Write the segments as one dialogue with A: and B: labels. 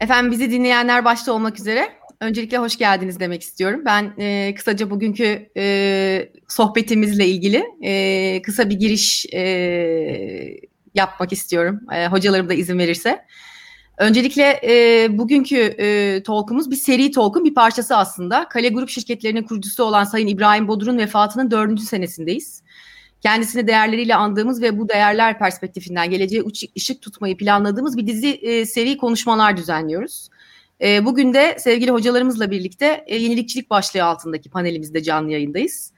A: Efendim bizi dinleyenler başta olmak üzere öncelikle hoş geldiniz demek istiyorum. Ben e, kısaca bugünkü e, sohbetimizle ilgili e, kısa bir giriş e, yapmak istiyorum. E, hocalarım da izin verirse. Öncelikle e, bugünkü e, talk'umuz bir seri talk'un bir parçası aslında. Kale Grup şirketlerinin kurucusu olan Sayın İbrahim Bodur'un vefatının dördüncü senesindeyiz. Kendisini değerleriyle andığımız ve bu değerler perspektifinden geleceğe ışık tutmayı planladığımız bir dizi e, seri konuşmalar düzenliyoruz. E, bugün de sevgili hocalarımızla birlikte e, yenilikçilik başlığı altındaki panelimizde canlı yayındayız.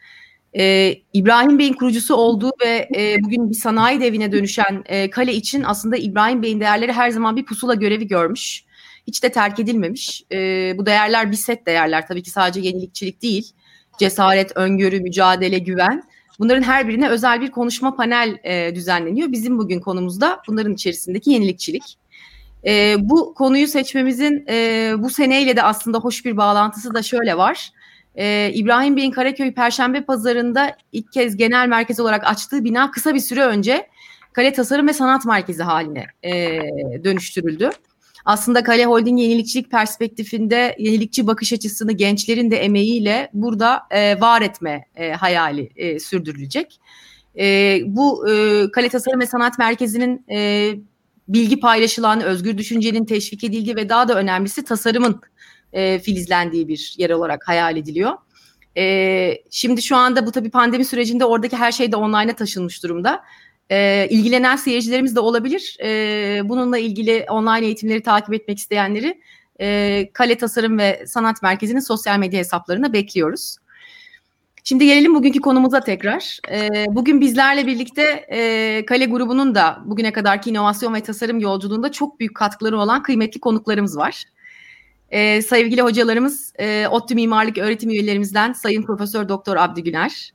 A: E, İbrahim Bey'in kurucusu olduğu ve e, bugün bir sanayi devine dönüşen e, kale için aslında İbrahim Bey'in değerleri her zaman bir pusula görevi görmüş. Hiç de terk edilmemiş. E, bu değerler bir set değerler tabii ki sadece yenilikçilik değil. Cesaret, öngörü, mücadele, güven. Bunların her birine özel bir konuşma panel e, düzenleniyor. Bizim bugün konumuzda bunların içerisindeki yenilikçilik. E, bu konuyu seçmemizin e, bu seneyle de aslında hoş bir bağlantısı da şöyle var. E, İbrahim Bey'in Karaköy Perşembe Pazarı'nda ilk kez genel merkez olarak açtığı bina kısa bir süre önce Kale Tasarım ve Sanat Merkezi haline e, dönüştürüldü. Aslında Kale Holding yenilikçilik perspektifinde yenilikçi bakış açısını gençlerin de emeğiyle burada e, var etme e, hayali e, sürdürülecek. E, bu e, Kale Tasarım ve Sanat Merkezi'nin e, bilgi paylaşılan, özgür düşüncenin teşvik edildiği ve daha da önemlisi tasarımın e, filizlendiği bir yer olarak hayal ediliyor. E, şimdi şu anda bu tabii pandemi sürecinde oradaki her şey de online'a taşınmış durumda. E, ilgilenen seyircilerimiz de olabilir. E, bununla ilgili online eğitimleri takip etmek isteyenleri e, Kale Tasarım ve Sanat Merkezi'nin sosyal medya hesaplarına bekliyoruz. Şimdi gelelim bugünkü konumuza tekrar. E, bugün bizlerle birlikte e, Kale grubunun da bugüne kadarki inovasyon ve tasarım yolculuğunda çok büyük katkıları olan kıymetli konuklarımız var. E, sevgili hocalarımız e, ODTÜ Mimarlık Öğretim Üyelerimizden Sayın Profesör Doktor Abdi Güner,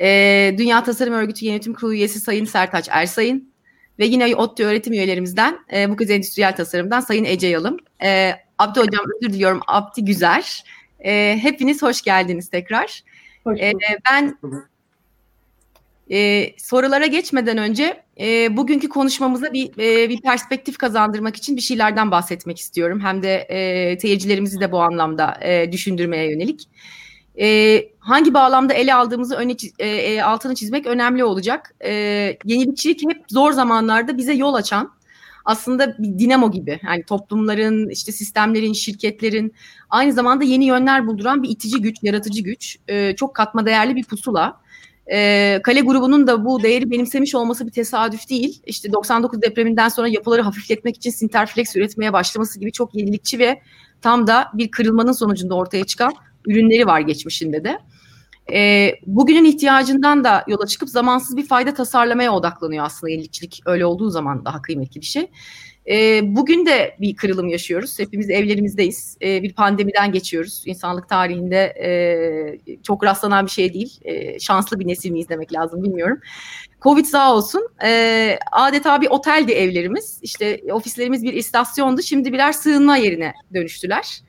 A: e, Dünya Tasarım Örgütü Yönetim Kurulu üyesi Sayın Sertaç Ersayın ve yine ODTÜ öğretim üyelerimizden e, bu kez endüstriyel tasarımdan Sayın Ece Yalım. E, Abdi Hocam özür diliyorum Abdi Güzer. E, hepiniz hoş geldiniz tekrar. Hoş e, ben e, sorulara geçmeden önce e, bugünkü konuşmamıza bir e, bir perspektif kazandırmak için bir şeylerden bahsetmek istiyorum. Hem de e, seyircilerimizi de bu anlamda e, düşündürmeye yönelik e, hangi bağlamda ele aldığımızı öne e, e, altını çizmek önemli olacak. E, yenilikçilik hep zor zamanlarda bize yol açan aslında bir dinamo gibi. Yani toplumların, işte sistemlerin, şirketlerin aynı zamanda yeni yönler bulduran bir itici güç, yaratıcı güç. E, çok katma değerli bir pusula. E, Kale grubunun da bu değeri benimsemiş olması bir tesadüf değil. İşte 99 depreminden sonra yapıları hafifletmek için Sinterflex üretmeye başlaması gibi çok yenilikçi ve tam da bir kırılmanın sonucunda ortaya çıkan ürünleri var geçmişinde de. E, bugünün ihtiyacından da yola çıkıp zamansız bir fayda tasarlamaya odaklanıyor aslında yenilikçilik öyle olduğu zaman daha kıymetli bir şey. E, bugün de bir kırılım yaşıyoruz. Hepimiz evlerimizdeyiz. E, bir pandemiden geçiyoruz. İnsanlık tarihinde e, çok rastlanan bir şey değil. E, şanslı bir nesil miyiz demek lazım bilmiyorum. Covid sağ olsun. E, adeta bir oteldi evlerimiz. İşte ofislerimiz bir istasyondu. Şimdi birer sığınma yerine dönüştüler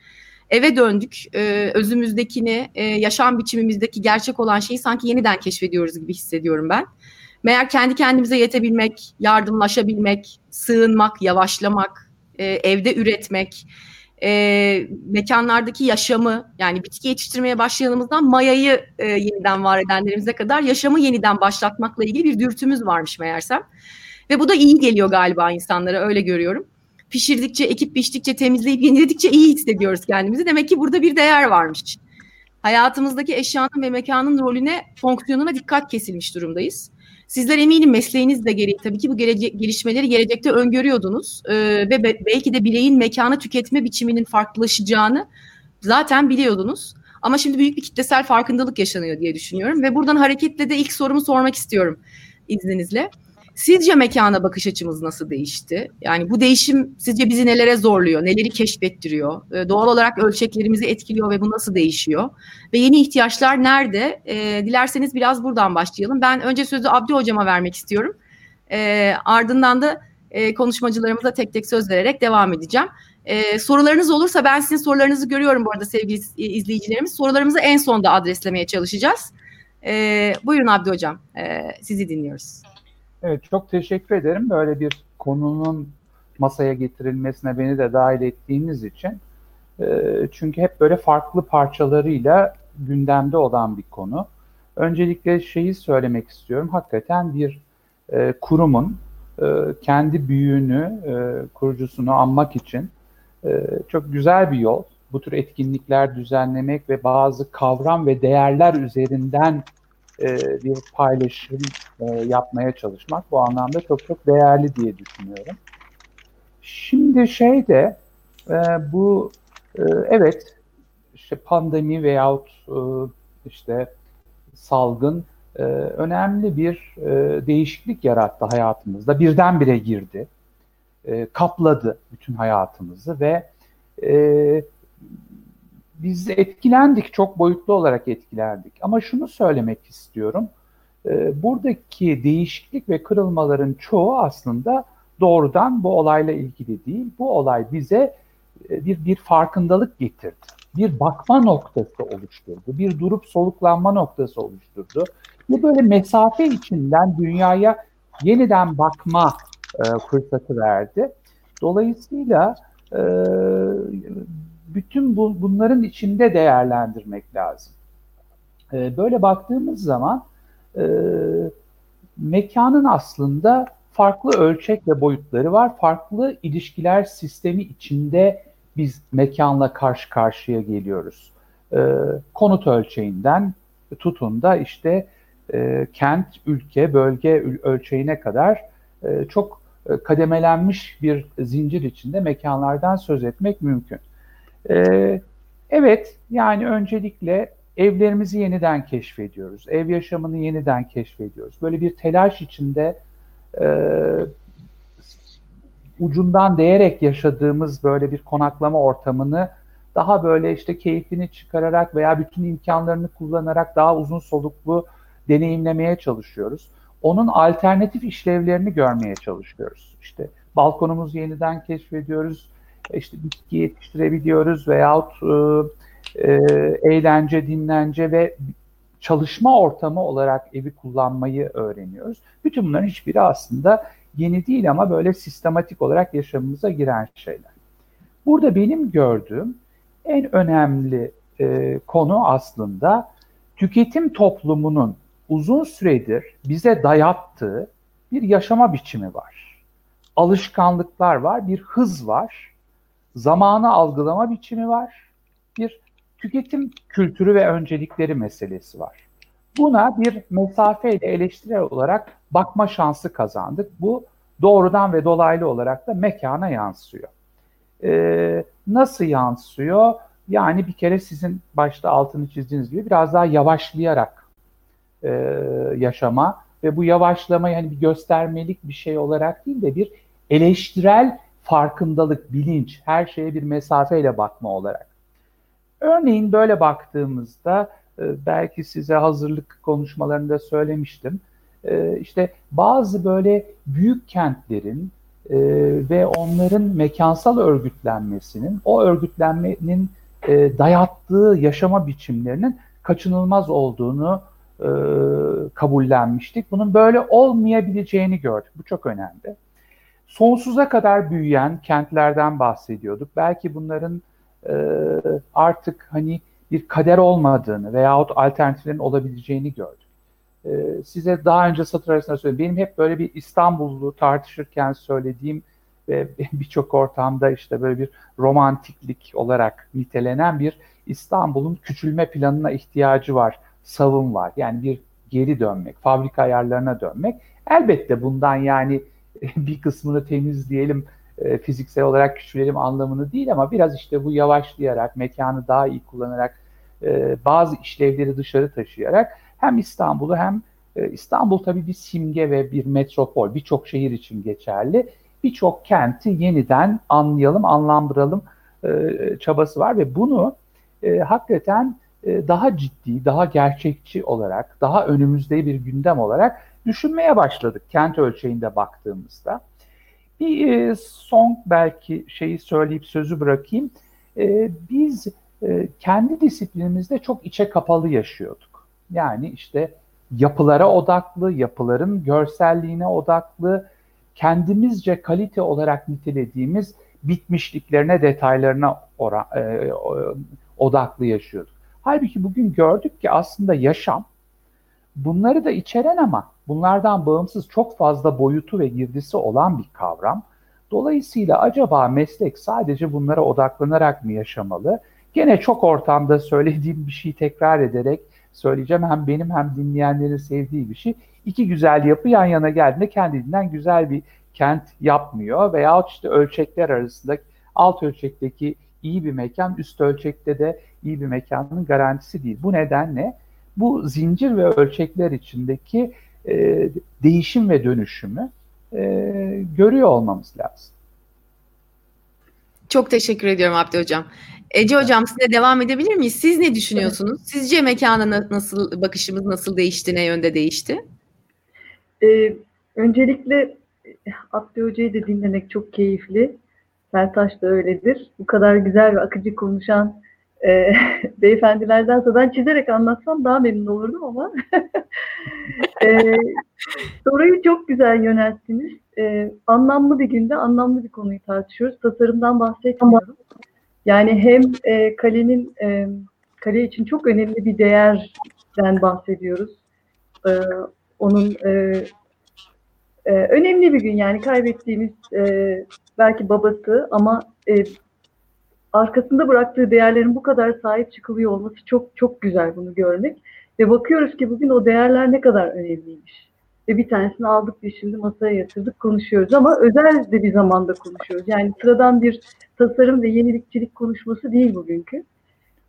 A: eve döndük. E, özümüzdekini, e, yaşam biçimimizdeki gerçek olan şeyi sanki yeniden keşfediyoruz gibi hissediyorum ben. Meğer kendi kendimize yetebilmek, yardımlaşabilmek, sığınmak, yavaşlamak, e, evde üretmek, e, mekanlardaki yaşamı yani bitki yetiştirmeye başlayanımızdan mayayı e, yeniden var edenlerimize kadar yaşamı yeniden başlatmakla ilgili bir dürtümüz varmış meğersem. Ve bu da iyi geliyor galiba insanlara öyle görüyorum pişirdikçe, ekip biçtikçe, temizleyip yeniledikçe iyi hissediyoruz kendimizi. Demek ki burada bir değer varmış. Hayatımızdaki eşyanın ve mekanın rolüne, fonksiyonuna dikkat kesilmiş durumdayız. Sizler eminim mesleğiniz de gereği tabii ki bu gelecek, gelişmeleri gelecekte öngörüyordunuz ee, ve be, belki de bireyin mekanı tüketme biçiminin farklılaşacağını zaten biliyordunuz. Ama şimdi büyük bir kitlesel farkındalık yaşanıyor diye düşünüyorum ve buradan hareketle de ilk sorumu sormak istiyorum izninizle. Sizce mekana bakış açımız nasıl değişti? Yani bu değişim sizce bizi nelere zorluyor, neleri keşfettiriyor? Ee, doğal olarak ölçeklerimizi etkiliyor ve bu nasıl değişiyor? Ve yeni ihtiyaçlar nerede? E, dilerseniz biraz buradan başlayalım. Ben önce sözü Abdi Hocam'a vermek istiyorum. E, ardından da e, konuşmacılarımıza tek tek söz vererek devam edeceğim. Ee, sorularınız olursa ben sizin sorularınızı görüyorum bu arada sevgili izleyicilerimiz. Sorularımızı en sonda adreslemeye çalışacağız. Ee, buyurun Abdi Hocam, ee, sizi dinliyoruz.
B: Evet çok teşekkür ederim. Böyle bir konunun masaya getirilmesine beni de dahil ettiğiniz için. çünkü hep böyle farklı parçalarıyla gündemde olan bir konu. Öncelikle şeyi söylemek istiyorum. Hakikaten bir kurumun kendi büyüğünü, kurucusunu anmak için çok güzel bir yol. Bu tür etkinlikler düzenlemek ve bazı kavram ve değerler üzerinden e, bir paylaşım e, yapmaya çalışmak bu anlamda çok çok değerli diye düşünüyorum. Şimdi şey de e, bu e, evet işte pandemi veyahut e, işte salgın e, önemli bir e, değişiklik yarattı hayatımızda. Birdenbire girdi, e, kapladı bütün hayatımızı ve e, biz etkilendik, çok boyutlu olarak etkilendik. Ama şunu söylemek istiyorum. E, buradaki değişiklik ve kırılmaların çoğu aslında doğrudan bu olayla ilgili değil. Bu olay bize e, bir, bir farkındalık getirdi. Bir bakma noktası oluşturdu. Bir durup soluklanma noktası oluşturdu. Bu böyle mesafe içinden dünyaya yeniden bakma e, fırsatı verdi. Dolayısıyla e, bütün bu, bunların içinde değerlendirmek lazım. E, böyle baktığımız zaman e, mekanın aslında farklı ölçek ve boyutları var. Farklı ilişkiler sistemi içinde biz mekanla karşı karşıya geliyoruz. E, konut ölçeğinden tutun da işte e, kent, ülke, bölge ölçeğine kadar e, çok e, kademelenmiş bir zincir içinde mekanlardan söz etmek mümkün. Ee, evet, yani öncelikle evlerimizi yeniden keşfediyoruz. Ev yaşamını yeniden keşfediyoruz. Böyle bir telaş içinde e, ucundan değerek yaşadığımız böyle bir konaklama ortamını daha böyle işte keyfini çıkararak veya bütün imkanlarını kullanarak daha uzun soluklu deneyimlemeye çalışıyoruz. Onun alternatif işlevlerini görmeye çalışıyoruz. İşte balkonumuzu yeniden keşfediyoruz işte bitki yetiştirebiliyoruz veyahut e, e, eğlence, dinlence ve çalışma ortamı olarak evi kullanmayı öğreniyoruz. Bütün bunların hiçbiri aslında yeni değil ama böyle sistematik olarak yaşamımıza giren şeyler. Burada benim gördüğüm en önemli e, konu aslında tüketim toplumunun uzun süredir bize dayattığı bir yaşama biçimi var. Alışkanlıklar var, bir hız var zamanı algılama biçimi var. Bir tüketim kültürü ve öncelikleri meselesi var. Buna bir mesafeyle eleştirel olarak bakma şansı kazandık. Bu doğrudan ve dolaylı olarak da mekana yansıyor. Ee, nasıl yansıyor? Yani bir kere sizin başta altını çizdiğiniz gibi biraz daha yavaşlayarak e, yaşama ve bu yavaşlamayı hani bir göstermelik bir şey olarak değil de bir eleştirel farkındalık, bilinç, her şeye bir mesafeyle bakma olarak. Örneğin böyle baktığımızda e, belki size hazırlık konuşmalarında söylemiştim. E, işte bazı böyle büyük kentlerin e, ve onların mekansal örgütlenmesinin, o örgütlenmenin dayattığı yaşama biçimlerinin kaçınılmaz olduğunu kabullenmiştik. Bunun böyle olmayabileceğini gördük. Bu çok önemli sonsuza kadar büyüyen kentlerden bahsediyorduk. Belki bunların e, artık hani bir kader olmadığını veyahut alternatiflerin olabileceğini gördük. E, size daha önce satır arasında söyledim. Benim hep böyle bir İstanbullu tartışırken söylediğim ve birçok ortamda işte böyle bir romantiklik olarak nitelenen bir İstanbul'un küçülme planına ihtiyacı var, savun var. Yani bir geri dönmek, fabrika ayarlarına dönmek. Elbette bundan yani bir kısmını temizleyelim, e, fiziksel olarak küçülelim anlamını değil ama biraz işte bu yavaşlayarak, mekanı daha iyi kullanarak, e, bazı işlevleri dışarı taşıyarak hem İstanbul'u hem e, İstanbul tabii bir simge ve bir metropol, birçok şehir için geçerli. Birçok kenti yeniden anlayalım, anlamlandıralım çabası var ve bunu hakikaten daha ciddi, daha gerçekçi olarak, daha önümüzde bir gündem olarak düşünmeye başladık kent ölçeğinde baktığımızda. Bir e, son belki şeyi söyleyip sözü bırakayım. E, biz e, kendi disiplinimizde çok içe kapalı yaşıyorduk. Yani işte yapılara odaklı, yapıların görselliğine odaklı, kendimizce kalite olarak nitelediğimiz bitmişliklerine, detaylarına ora, e, odaklı yaşıyorduk. Halbuki bugün gördük ki aslında yaşam bunları da içeren ama bunlardan bağımsız çok fazla boyutu ve girdisi olan bir kavram. Dolayısıyla acaba meslek sadece bunlara odaklanarak mı yaşamalı? Gene çok ortamda söylediğim bir şeyi tekrar ederek söyleyeceğim. Hem benim hem dinleyenlerin sevdiği bir şey. İki güzel yapı yan yana geldiğinde kendinden güzel bir kent yapmıyor. Veya işte ölçekler arasında alt ölçekteki iyi bir mekan üst ölçekte de iyi bir mekanın garantisi değil. Bu nedenle bu zincir ve ölçekler içindeki e, değişim ve dönüşümü e, görüyor olmamız lazım.
A: Çok teşekkür ediyorum Abdi Hocam. Ece Hocam size devam edebilir miyiz? Siz ne düşünüyorsunuz? Sizce mekana nasıl, bakışımız nasıl değişti, ne yönde değişti?
C: Ee, öncelikle Abdi Hoca'yı da dinlemek çok keyifli. Sertaş da öyledir. Bu kadar güzel ve akıcı konuşan e, beyefendilerden ben çizerek anlatsam daha memnun olurdum ama e, soruyu çok güzel yönelttiniz. E, anlamlı bir günde anlamlı bir konuyu tartışıyoruz. Tasarımdan bahsetmiyorum. Yani hem e, kalenin e, kale için çok önemli bir değerden bahsediyoruz. E, onun e, e, önemli bir gün yani kaybettiğimiz e, belki babası ama e, arkasında bıraktığı değerlerin bu kadar sahip çıkılıyor olması çok çok güzel bunu görmek. Ve bakıyoruz ki bugün o değerler ne kadar önemliymiş. Ve bir tanesini aldık biz şimdi masaya yatırdık konuşuyoruz ama özel de bir zamanda konuşuyoruz. Yani sıradan bir tasarım ve yenilikçilik konuşması değil bugünkü.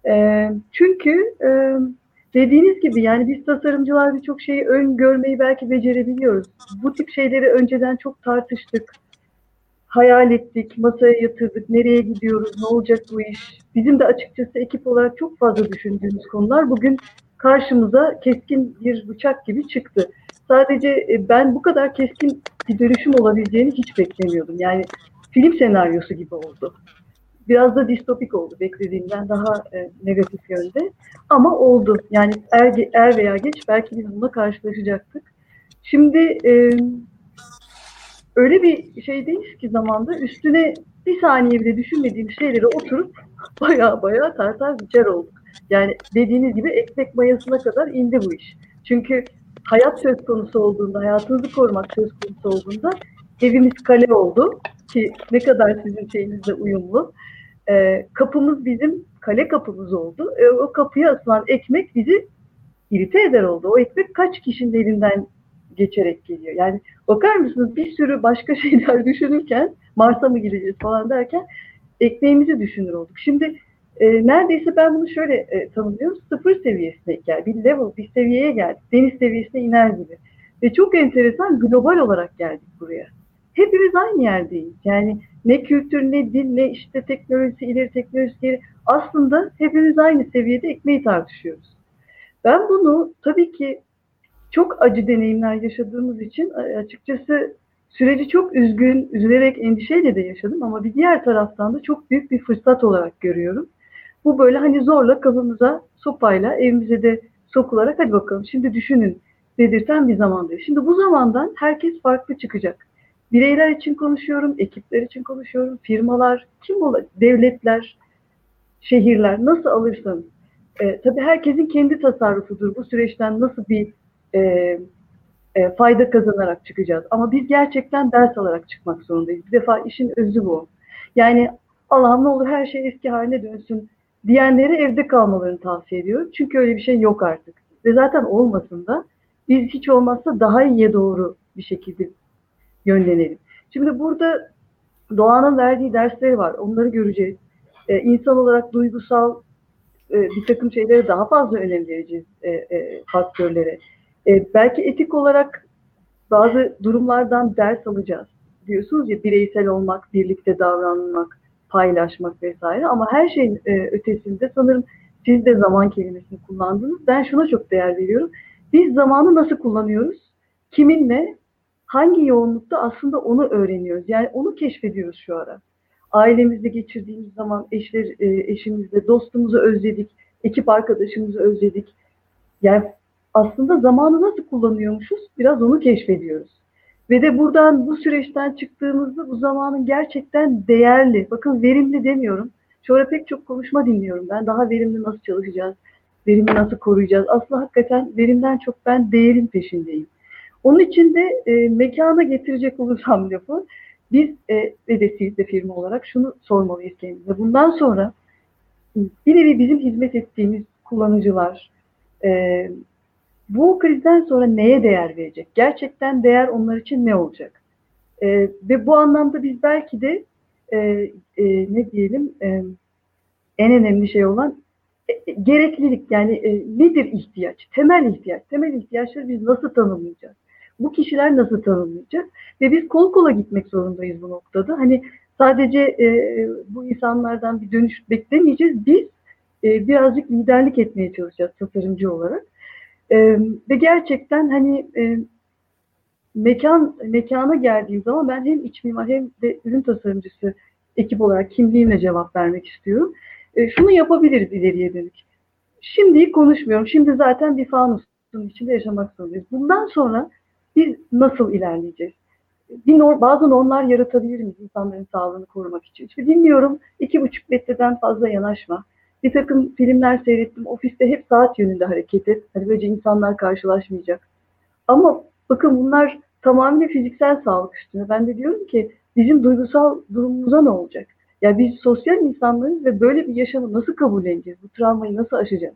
C: E, çünkü e, dediğiniz gibi yani biz tasarımcılar birçok şeyi öngörmeyi belki becerebiliyoruz. Bu tip şeyleri önceden çok tartıştık hayal ettik, masaya yatırdık, nereye gidiyoruz, ne olacak bu iş. Bizim de açıkçası ekip olarak çok fazla düşündüğümüz konular bugün karşımıza keskin bir bıçak gibi çıktı. Sadece e, ben bu kadar keskin bir dönüşüm olabileceğini hiç beklemiyordum. Yani film senaryosu gibi oldu. Biraz da distopik oldu beklediğimden daha e, negatif yönde. Ama oldu. Yani er, er veya geç belki biz bununla karşılaşacaktık. Şimdi e, öyle bir şeydeyiz ki zamanda üstüne bir saniye bile düşünmediğim şeyleri oturup baya baya tartar biçer olduk. Yani dediğiniz gibi ekmek mayasına kadar indi bu iş. Çünkü hayat söz konusu olduğunda, hayatınızı korumak söz konusu olduğunda evimiz kale oldu ki ne kadar sizin şeyinizle uyumlu. Ee, kapımız bizim kale kapımız oldu. Ee, o kapıya asılan ekmek bizi irite eder oldu. O ekmek kaç kişinin elinden geçerek geliyor. Yani bakar mısınız bir sürü başka şeyler düşünürken Mars'a mı gideceğiz falan derken ekmeğimizi düşünür olduk. Şimdi e, neredeyse ben bunu şöyle e, tanımlıyorum. Sıfır seviyesine gel, bir level, bir seviyeye geldik. Deniz seviyesine iner gibi. Ve çok enteresan global olarak geldik buraya. Hepimiz aynı yerdeyiz. Yani ne kültür, ne dil, ne işte teknolojisi, ileri teknolojisi geri. Aslında hepimiz aynı seviyede ekmeği tartışıyoruz. Ben bunu tabii ki çok acı deneyimler yaşadığımız için e, açıkçası süreci çok üzgün, üzülerek, endişeyle de yaşadım ama bir diğer taraftan da çok büyük bir fırsat olarak görüyorum. Bu böyle hani zorla kafamıza sopayla evimize de sokularak hadi bakalım şimdi düşünün dedirten bir zamandayız. Şimdi bu zamandan herkes farklı çıkacak. Bireyler için konuşuyorum, ekipler için konuşuyorum, firmalar, kim ola, devletler, şehirler nasıl alırsanız. E, tabii herkesin kendi tasarrufudur. Bu süreçten nasıl bir e, e, fayda kazanarak çıkacağız. Ama biz gerçekten ders alarak çıkmak zorundayız. Bir defa işin özü bu. Yani Allah'ım ne olur her şey eski haline dönsün diyenleri evde kalmalarını tavsiye ediyorum. Çünkü öyle bir şey yok artık. Ve zaten olmasın da biz hiç olmazsa daha iyiye doğru bir şekilde yönlenelim. Şimdi burada doğanın verdiği dersleri var. Onları göreceğiz. Ee, insan olarak duygusal e, bir takım şeylere daha fazla önem vereceğiz e, e, faktörlere. E, belki etik olarak bazı durumlardan ders alacağız. Diyorsunuz ya bireysel olmak, birlikte davranmak, paylaşmak vesaire ama her şeyin e, ötesinde sanırım siz de zaman kelimesini kullandınız. Ben şuna çok değer veriyorum. Biz zamanı nasıl kullanıyoruz? Kiminle, hangi yoğunlukta aslında onu öğreniyoruz. Yani onu keşfediyoruz şu ara. Ailemizde geçirdiğimiz zaman eşler, e, eşimizle, dostumuzu özledik, ekip arkadaşımızı özledik. Yani aslında zamanı nasıl kullanıyormuşuz biraz onu keşfediyoruz. Ve de buradan bu süreçten çıktığımızda bu zamanın gerçekten değerli, bakın verimli demiyorum. Şöyle pek çok konuşma dinliyorum ben. Daha verimli nasıl çalışacağız, verimi nasıl koruyacağız? Aslında hakikaten verimden çok ben değerin peşindeyim. Onun için de e, mekana getirecek olursam lafı, biz e, ve de siz de firma olarak şunu sormalıyız kendimize. Bundan sonra bir nevi bizim hizmet ettiğimiz kullanıcılar e, bu krizden sonra neye değer verecek? Gerçekten değer onlar için ne olacak? E, ve bu anlamda biz belki de e, e, ne diyelim e, en önemli şey olan e, gereklilik yani e, nedir ihtiyaç? Temel ihtiyaç. Temel ihtiyaçları biz nasıl tanımlayacağız? Bu kişiler nasıl tanımlayacak? Ve biz kol kola gitmek zorundayız bu noktada. Hani sadece e, bu insanlardan bir dönüş beklemeyeceğiz. Biz e, birazcık liderlik etmeye çalışacağız tasarımcı olarak. E, ve gerçekten hani e, mekan mekana geldiğim zaman ben hem iç mimar hem de ürün tasarımcısı ekip olarak kimliğimle cevap vermek istiyorum. E, şunu yapabiliriz ileriye dönük. Şimdi konuşmuyorum. Şimdi zaten bir fanusun içinde yaşamak zorundayız. Bundan sonra biz nasıl ilerleyeceğiz? Bir norm, bazı normlar yaratabilir miyiz insanların sağlığını korumak için? İşte bilmiyorum, iki buçuk metreden fazla yanaşma. Bir takım filmler seyrettim. Ofiste hep saat yönünde hareket et. Hani böylece insanlar karşılaşmayacak. Ama bakın bunlar tamamen fiziksel sağlık üstüne. Ben de diyorum ki bizim duygusal durumumuza ne olacak? Ya biz sosyal insanlarız ve böyle bir yaşamı nasıl kabulleneceğiz? Bu travmayı nasıl aşacağız?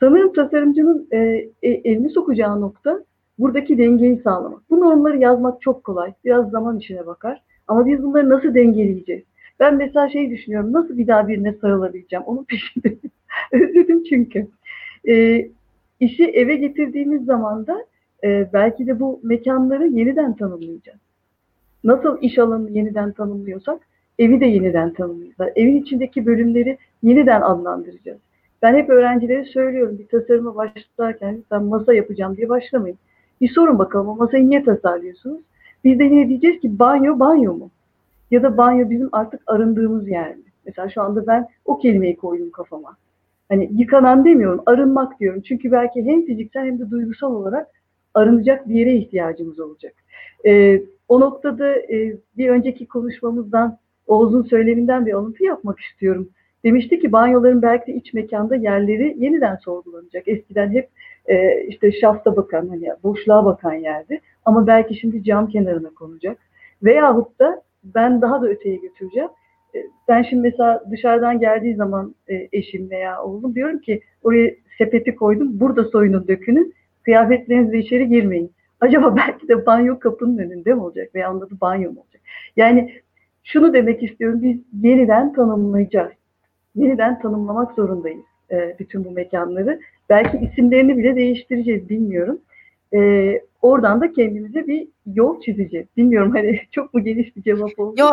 C: Sanırım tasarımcının e, e, elini sokacağı nokta buradaki dengeyi sağlamak. Bu normları yazmak çok kolay. Biraz zaman içine bakar. Ama biz bunları nasıl dengeleyeceğiz? Ben mesela şey düşünüyorum. Nasıl bir daha birine sarılabileceğim? Onun peşinde. Özledim çünkü. E, işi eve getirdiğimiz zaman da e, belki de bu mekanları yeniden tanımlayacağız. Nasıl iş alanını yeniden tanımlıyorsak evi de yeniden tanımlayacağız. Evin içindeki bölümleri yeniden adlandıracağız. Ben hep öğrencilere söylüyorum bir tasarıma başlarken ben masa yapacağım diye başlamayın. Bir sorun bakalım o masayı niye tasarlıyorsunuz? Biz de yine diyeceğiz ki banyo banyo mu? Ya da banyo bizim artık arındığımız yer mi? Mesela şu anda ben o kelimeyi koydum kafama. Hani yıkanan demiyorum, arınmak diyorum. Çünkü belki hem fiziksel hem de duygusal olarak arınacak bir yere ihtiyacımız olacak. Ee, o noktada e, bir önceki konuşmamızdan Oğuz'un söyleminden bir alıntı yapmak istiyorum. Demişti ki banyoların belki de iç mekanda yerleri yeniden sorgulanacak. Eskiden hep e, işte şafta bakan, hani boşluğa bakan yerdi. Ama belki şimdi cam kenarına konacak. Veyahut da ben daha da öteye götüreceğim. E, ben şimdi mesela dışarıdan geldiği zaman e, eşim veya oğlum diyorum ki oraya sepeti koydum. Burada soyunun dökünün. Kıyafetlerinizle içeri girmeyin. Acaba belki de banyo kapının önünde mi olacak veya onda da banyo mu olacak? Yani şunu demek istiyorum. Biz yeniden tanımlayacağız. Yeniden tanımlamak zorundayız e, bütün bu mekanları. Belki isimlerini bile değiştireceğiz bilmiyorum. E, oradan da kendimize bir yol çizeceğiz. Bilmiyorum hani çok mu geniş bir cevap oldu?
A: Yo,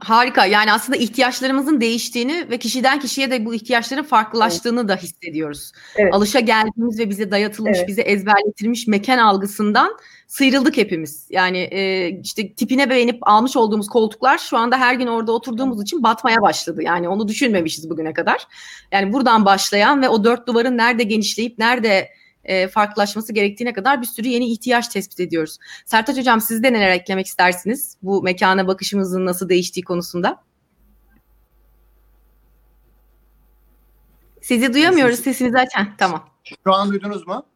A: harika. Yani aslında ihtiyaçlarımızın değiştiğini ve kişiden kişiye de bu ihtiyaçların farklılaştığını evet. da hissediyoruz. Evet. Alışa geldiğimiz ve bize dayatılmış, evet. bize ezberletilmiş mekan algısından sıyrıldık hepimiz. Yani e, işte tipine beğenip almış olduğumuz koltuklar şu anda her gün orada oturduğumuz için batmaya başladı. Yani onu düşünmemişiz bugüne kadar. Yani buradan başlayan ve o dört duvarın nerede genişleyip nerede e, farklılaşması gerektiğine kadar bir sürü yeni ihtiyaç tespit ediyoruz. Sertaç Hocam siz de neler eklemek istersiniz bu mekana bakışımızın nasıl değiştiği konusunda? Sizi duyamıyoruz sesinizi açın. Tamam.
D: Şu an duydunuz mu?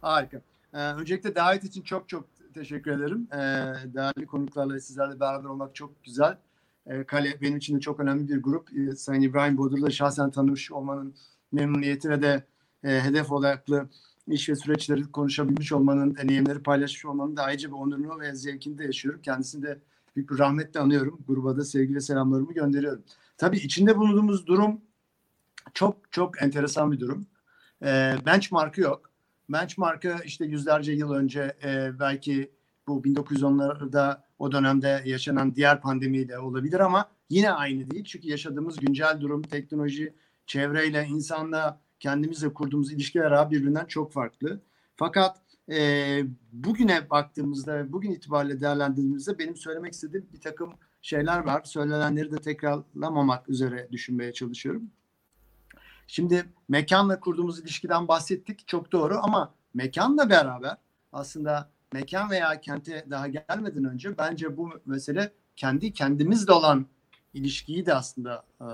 D: Harika. Ee, öncelikle davet için çok çok teşekkür ederim. Ee, değerli konuklarla sizlerle beraber olmak çok güzel. Ee, Kale benim için de çok önemli bir grup. Ee, Sayın İbrahim Bodur'la şahsen tanımış olmanın memnuniyeti ve de e, hedef odaklı iş ve süreçleri konuşabilmiş olmanın, deneyimleri paylaşmış olmanın da ayrıca bir onurunu ve zevkini de yaşıyorum. Kendisini de büyük bir rahmetle anıyorum. Gruba da sevgi ve selamlarımı gönderiyorum. Tabii içinde bulunduğumuz durum çok çok enteresan bir durum. E, benchmark'ı yok. Benchmark'ı işte yüzlerce yıl önce e, belki bu 1910'larda o dönemde yaşanan diğer pandemiyle olabilir ama yine aynı değil. Çünkü yaşadığımız güncel durum, teknoloji, çevreyle, insanla kendimizle kurduğumuz ilişkiler birbirinden çok farklı. Fakat e, bugüne baktığımızda, bugün itibariyle değerlendirdiğimizde benim söylemek istediğim bir takım şeyler var. Söylenenleri de tekrarlamamak üzere düşünmeye çalışıyorum. Şimdi mekanla kurduğumuz ilişkiden bahsettik. Çok doğru ama mekanla beraber aslında mekan veya kente daha gelmeden önce bence bu mesele kendi kendimizle olan ilişkiyi de aslında e,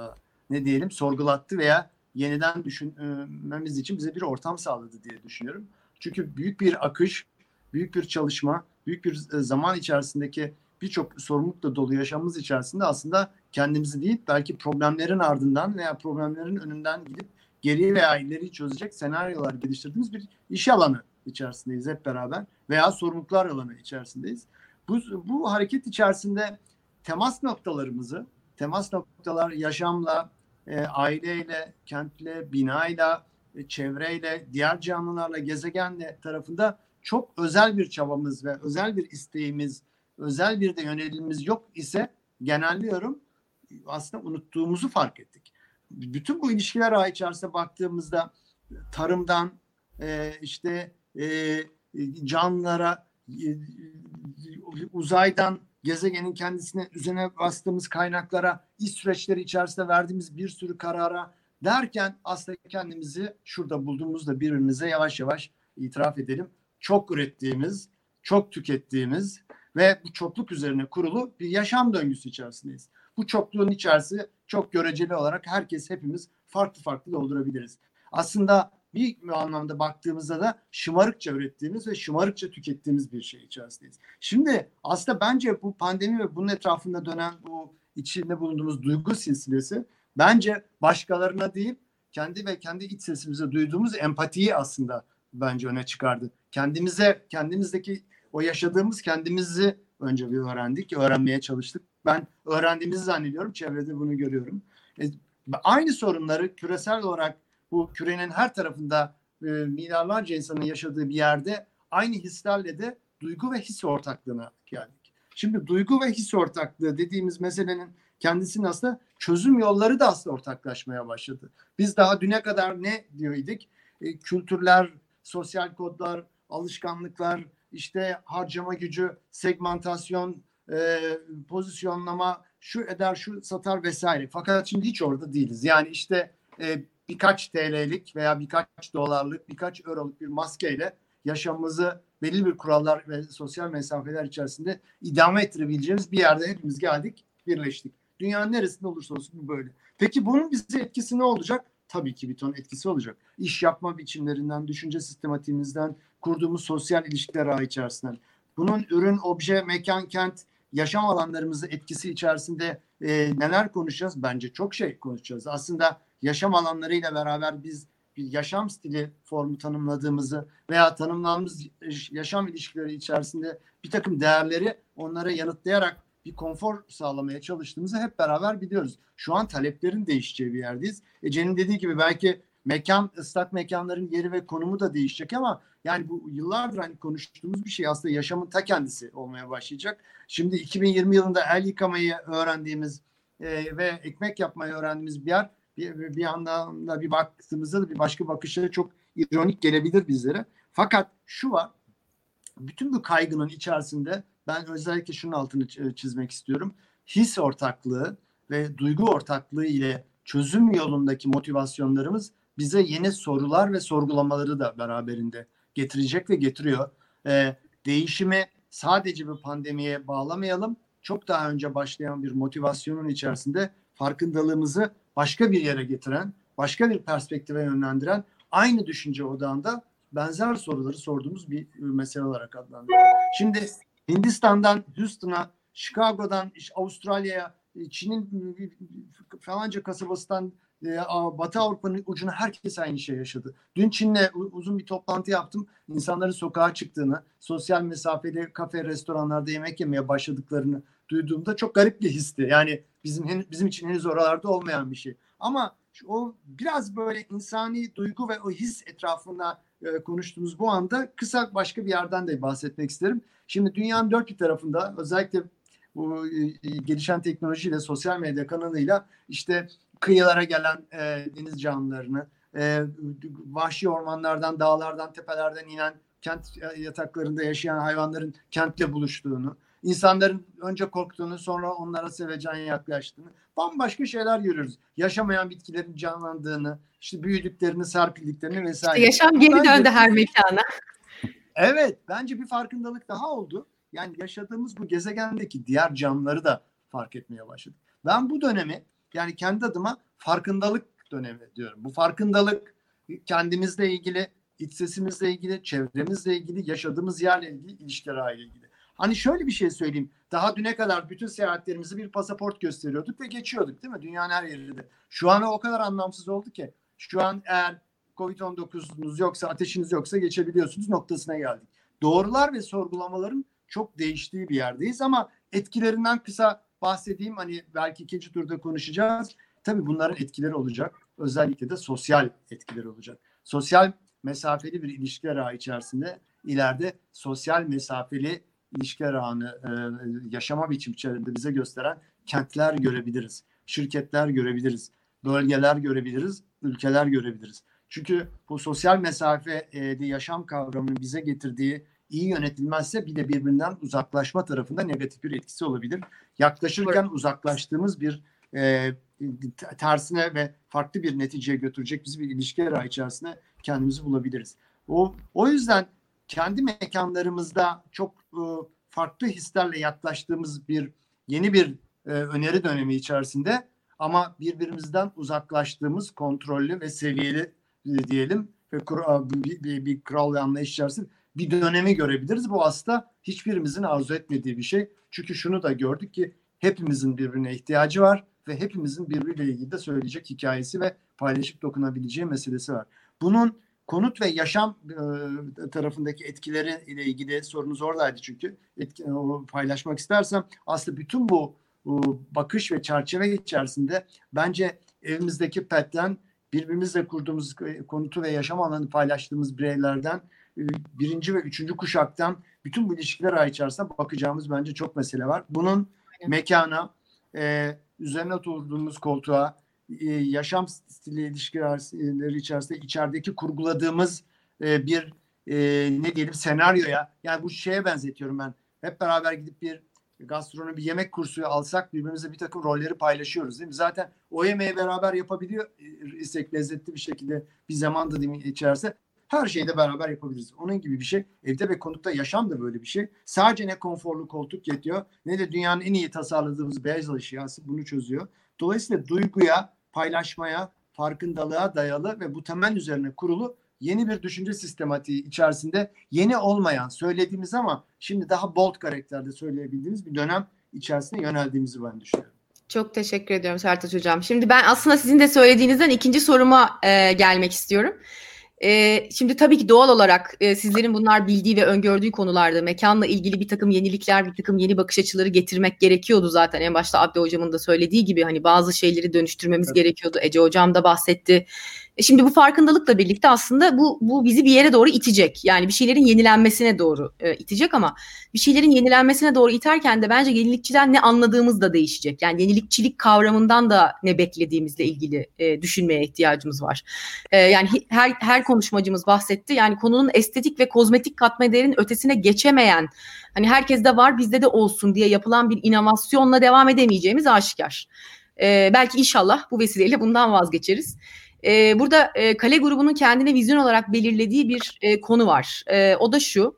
D: ne diyelim sorgulattı veya yeniden düşünmemiz için bize bir ortam sağladı diye düşünüyorum. Çünkü büyük bir akış, büyük bir çalışma, büyük bir e, zaman içerisindeki birçok sorumlulukla dolu yaşamımız içerisinde aslında kendimizi değil belki problemlerin ardından veya problemlerin önünden gidip geriye veya ileri çözecek senaryolar geliştirdiğimiz bir iş alanı içerisindeyiz hep beraber veya sorumluluklar alanı içerisindeyiz. Bu, bu hareket içerisinde temas noktalarımızı, temas noktalar yaşamla, e, aileyle, kentle, binayla, e, çevreyle, diğer canlılarla, gezegenle tarafında çok özel bir çabamız ve özel bir isteğimiz, özel bir de yönelimimiz yok ise genelliyorum aslında unuttuğumuzu fark ettik. Bütün bu ilişkiler ağı içerisinde baktığımızda tarımdan e, işte e, canlılara e, uzaydan gezegenin kendisine üzerine bastığımız kaynaklara iş süreçleri içerisinde verdiğimiz bir sürü karara derken aslında kendimizi şurada bulduğumuzda birbirimize yavaş yavaş itiraf edelim. Çok ürettiğimiz, çok tükettiğimiz ve bu çokluk üzerine kurulu bir yaşam döngüsü içerisindeyiz. Bu çokluğun içerisi çok göreceli olarak herkes hepimiz farklı farklı doldurabiliriz. Aslında bir anlamda baktığımızda da şımarıkça ürettiğimiz ve şımarıkça tükettiğimiz bir şey içerisindeyiz. Şimdi aslında bence bu pandemi ve bunun etrafında dönen bu içinde bulunduğumuz duygu silsilesi bence başkalarına değil kendi ve kendi iç sesimize duyduğumuz empatiyi aslında bence öne çıkardı. Kendimize, kendimizdeki o yaşadığımız kendimizi önce bir öğrendik, öğrenmeye çalıştık. Ben öğrendiğimizi zannediyorum, çevrede bunu görüyorum. E, aynı sorunları küresel olarak bu kürenin her tarafında e, milyarlarca insanın yaşadığı bir yerde aynı hislerle de duygu ve his ortaklığına geldik. Şimdi duygu ve his ortaklığı dediğimiz meselenin kendisinin aslında çözüm yolları da aslında ortaklaşmaya başladı. Biz daha düne kadar ne diyorduk? E, kültürler, sosyal kodlar, alışkanlıklar, işte harcama gücü, segmentasyon, e, pozisyonlama, şu eder, şu satar vesaire. Fakat şimdi hiç orada değiliz. Yani işte e, birkaç TL'lik veya birkaç dolarlık, birkaç euroluk bir maskeyle yaşamımızı belli bir kurallar ve sosyal mesafeler içerisinde idame ettirebileceğimiz bir yerde hepimiz geldik, birleştik. Dünyanın neresinde olursa olsun bu böyle. Peki bunun bize etkisi ne olacak? Tabii ki bir ton etkisi olacak. İş yapma biçimlerinden, düşünce sistematiğimizden, kurduğumuz sosyal ilişkiler ağı içerisinden. Bunun ürün, obje, mekan, kent, yaşam alanlarımızı etkisi içerisinde e, neler konuşacağız? Bence çok şey konuşacağız. Aslında yaşam alanlarıyla beraber biz bir yaşam stili formu tanımladığımızı veya tanımladığımız yaşam ilişkileri içerisinde bir takım değerleri onlara yanıtlayarak bir konfor sağlamaya çalıştığımızı hep beraber biliyoruz. Şu an taleplerin değişeceği bir yerdeyiz. Ece'nin dediği gibi belki mekan, ıslak mekanların yeri ve konumu da değişecek ama yani bu yıllardır hani konuştuğumuz bir şey aslında yaşamın ta kendisi olmaya başlayacak. Şimdi 2020 yılında el yıkamayı öğrendiğimiz e, ve ekmek yapmayı öğrendiğimiz bir yer bir, bir yandan da bir baktığımızda da bir başka bakışları çok ironik gelebilir bizlere. Fakat şu var, bütün bu kaygının içerisinde ben özellikle şunun altını çizmek istiyorum. His ortaklığı ve duygu ortaklığı ile çözüm yolundaki motivasyonlarımız bize yeni sorular ve sorgulamaları da beraberinde getirecek ve getiriyor. Ee, değişimi sadece bir pandemiye bağlamayalım. Çok daha önce başlayan bir motivasyonun içerisinde farkındalığımızı başka bir yere getiren, başka bir perspektive yönlendiren aynı düşünce odağında benzer soruları sorduğumuz bir mesele olarak adlandırılıyor. Şimdi Hindistan'dan Houston'a, Chicago'dan Avustralya'ya, Çin'in falanca kasabasından e, Batı Avrupa'nın ucuna herkes aynı şey yaşadı. Dün Çin'le uzun bir toplantı yaptım. İnsanların sokağa çıktığını, sosyal mesafeli kafe, restoranlarda yemek yemeye başladıklarını duyduğumda çok garip bir histi. Yani bizim bizim için henüz oralarda olmayan bir şey. Ama o biraz böyle insani duygu ve o his etrafında e, konuştuğumuz bu anda kısa başka bir yerden de bahsetmek isterim. Şimdi dünyanın dört bir tarafında özellikle bu e, gelişen teknolojiyle, sosyal medya kanalıyla işte kıyılara gelen e, deniz canlılarını, e, vahşi ormanlardan, dağlardan, tepelerden inen kent e, yataklarında yaşayan hayvanların kentle buluştuğunu, insanların önce korktuğunu sonra onlara sevecen yaklaştığını bambaşka şeyler görüyoruz. Yaşamayan bitkilerin canlandığını, işte büyüdüklerini, serpildiklerini vesaire.
A: İşte yaşam geri döndü her mekana.
D: Evet, bence bir farkındalık daha oldu. Yani yaşadığımız bu gezegendeki diğer canlıları da fark etmeye başladık. Ben bu dönemi yani kendi adıma farkındalık dönemi diyorum. Bu farkındalık kendimizle ilgili, iç sesimizle ilgili, çevremizle ilgili, yaşadığımız yerle ilgili, ilişkilerle ilgili. Hani şöyle bir şey söyleyeyim. Daha düne kadar bütün seyahatlerimizi bir pasaport gösteriyorduk ve geçiyorduk değil mi? Dünyanın her yerinde. Şu an o kadar anlamsız oldu ki. Şu an eğer Covid-19'unuz yoksa, ateşiniz yoksa geçebiliyorsunuz noktasına geldik. Doğrular ve sorgulamaların çok değiştiği bir yerdeyiz ama etkilerinden kısa bahsedeyim. Hani belki ikinci turda konuşacağız. Tabii bunların etkileri olacak. Özellikle de sosyal etkileri olacak. Sosyal mesafeli bir ilişkiler ağı içerisinde ileride sosyal mesafeli ilişkiler ağını e, yaşama biçimlerinde bize gösteren kentler görebiliriz. Şirketler görebiliriz. Bölgeler görebiliriz. Ülkeler görebiliriz. Çünkü bu sosyal mesafeli yaşam kavramının bize getirdiği iyi yönetilmezse bir de birbirinden uzaklaşma tarafında negatif bir etkisi olabilir. Yaklaşırken uzaklaştığımız bir e, tersine ve farklı bir neticeye götürecek bizi bir ilişki arağı içerisinde kendimizi bulabiliriz. O, o yüzden kendi mekanlarımızda çok e, farklı hislerle yaklaştığımız bir yeni bir e, öneri dönemi içerisinde ama birbirimizden uzaklaştığımız kontrollü ve seviyeli e, diyelim ve bir, bir, bir kral ve anlayış içerisinde bir dönemi görebiliriz. Bu aslında hiçbirimizin arzu etmediği bir şey. Çünkü şunu da gördük ki hepimizin birbirine ihtiyacı var ve hepimizin birbiriyle ilgili de söyleyecek hikayesi ve paylaşıp dokunabileceği meselesi var. Bunun konut ve yaşam e, tarafındaki etkileri ile ilgili sorunuz oradaydı çünkü etki, o paylaşmak istersem aslında bütün bu, bu bakış ve çerçeve içerisinde bence evimizdeki petten birbirimizle kurduğumuz konutu ve yaşam alanı paylaştığımız bireylerden e, birinci ve üçüncü kuşaktan bütün bu ilişkiler ay içerisinde bakacağımız bence çok mesele var. Bunun mekana, e, üzerine oturduğumuz koltuğa, e, yaşam stili ilişkileri içerisinde içerideki kurguladığımız e, bir e, ne diyelim senaryoya yani bu şeye benzetiyorum ben. Hep beraber gidip bir gastronomi bir yemek kursu alsak birbirimize bir takım rolleri paylaşıyoruz değil mi? Zaten o yemeği beraber yapabiliyor isek lezzetli bir şekilde bir zaman da içerisinde her şeyi de beraber yapabiliriz. Onun gibi bir şey. Evde ve konutta yaşam da böyle bir şey. Sadece ne konforlu koltuk yetiyor ne de dünyanın en iyi tasarladığımız beyaz eşyası bunu çözüyor. Dolayısıyla duyguya, paylaşmaya, farkındalığa dayalı ve bu temel üzerine kurulu yeni bir düşünce sistematiği içerisinde yeni olmayan, söylediğimiz ama şimdi daha bold karakterde söyleyebildiğimiz bir dönem içerisinde yöneldiğimizi ben düşünüyorum.
A: Çok teşekkür ediyorum Sertaç Hocam. Şimdi ben aslında sizin de söylediğinizden ikinci soruma e, gelmek istiyorum. E, şimdi tabii ki doğal olarak e, sizlerin bunlar bildiği ve öngördüğü konularda mekanla ilgili bir takım yenilikler, bir takım yeni bakış açıları getirmek gerekiyordu zaten. En başta Abdi Hocam'ın da söylediği gibi hani bazı şeyleri dönüştürmemiz evet. gerekiyordu. Ece Hocam da bahsetti. E şimdi bu farkındalıkla birlikte aslında bu bu bizi bir yere doğru itecek. Yani bir şeylerin yenilenmesine doğru e, itecek ama bir şeylerin yenilenmesine doğru iterken de bence yenilikçiden ne anladığımız da değişecek. Yani yenilikçilik kavramından da ne beklediğimizle ilgili e, düşünmeye ihtiyacımız var. E, yani her her konuşmacımız bahsetti. Yani konunun estetik ve kozmetik katma değerinin ötesine geçemeyen hani herkeste var bizde de olsun diye yapılan bir inovasyonla devam edemeyeceğimiz aşikar. E, belki inşallah bu vesileyle bundan vazgeçeriz. E, burada e, Kale grubunun kendine vizyon olarak belirlediği bir e, konu var. E, o da şu.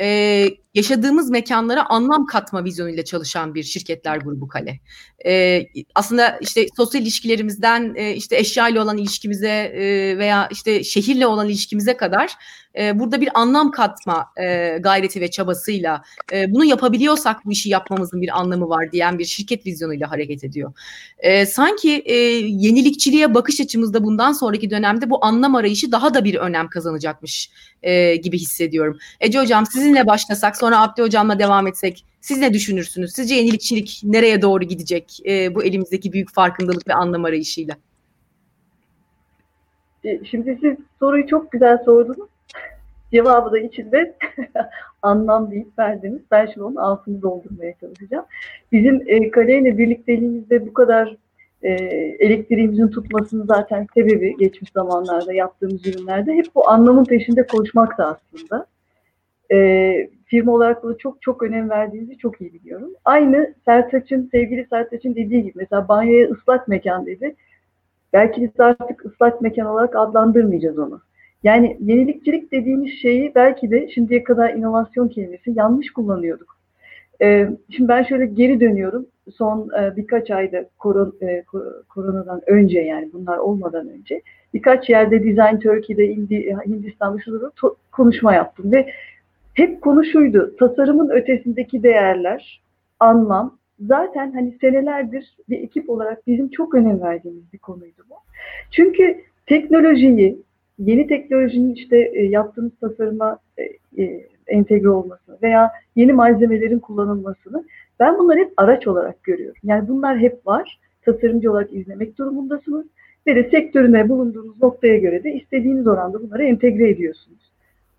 A: E, yaşadığımız mekanlara anlam katma vizyonuyla çalışan bir şirketler grubu Kale. E, aslında işte sosyal ilişkilerimizden e, işte eşya ile olan ilişkimize e, veya işte şehirle olan ilişkimize kadar e, burada bir anlam katma e, gayreti ve çabasıyla e, bunu yapabiliyorsak bu işi yapmamızın bir anlamı var diyen bir şirket vizyonuyla hareket ediyor. E, sanki e, yenilikçiliğe bakış açımızda bundan sonraki dönemde bu anlam arayışı daha da bir önem kazanacakmış e, gibi hissediyorum. Ece Hocam sizinle başlasak sonra Abdi Hocam'la devam etsek siz ne düşünürsünüz? Sizce yenilikçilik nereye doğru gidecek e, bu elimizdeki büyük farkındalık ve anlam arayışıyla?
C: E, şimdi siz soruyu çok güzel sordunuz. Cevabı da içinde anlam deyip verdiniz. Ben şimdi onun altını doldurmaya çalışacağım. Bizim e, kaleyle birlikteliğimizde bu kadar e, elektriğimizin tutmasının zaten sebebi geçmiş zamanlarda yaptığımız ürünlerde hep bu anlamın peşinde koşmak da aslında. E, firma olarak da çok çok önem verdiğinizi çok iyi biliyorum. Aynı Sertaç'ın, sevgili Sertaç'ın dediği gibi mesela banyoya ıslak mekan dedi. Belki biz artık ıslak mekan olarak adlandırmayacağız onu. Yani yenilikçilik dediğimiz şeyi belki de şimdiye kadar inovasyon kelimesi yanlış kullanıyorduk. Ee, şimdi ben şöyle geri dönüyorum. Son e, birkaç ayda koron, e, koronadan önce yani bunlar olmadan önce birkaç yerde Design Turkey'de, Indi, Hindistan'da şurada konuşma yaptım ve hep konuşuydu. Tasarımın ötesindeki değerler, anlam zaten hani senelerdir bir ekip olarak bizim çok önem verdiğimiz bir konuydu bu. Çünkü teknolojiyi, yeni teknolojinin işte e, yaptığımız tasarıma e, e, entegre olmasını veya yeni malzemelerin kullanılmasını ben bunları hep araç olarak görüyorum. Yani bunlar hep var. Tasarımcı olarak izlemek durumundasınız ve de sektörüne bulunduğunuz noktaya göre de istediğiniz oranda bunları entegre ediyorsunuz.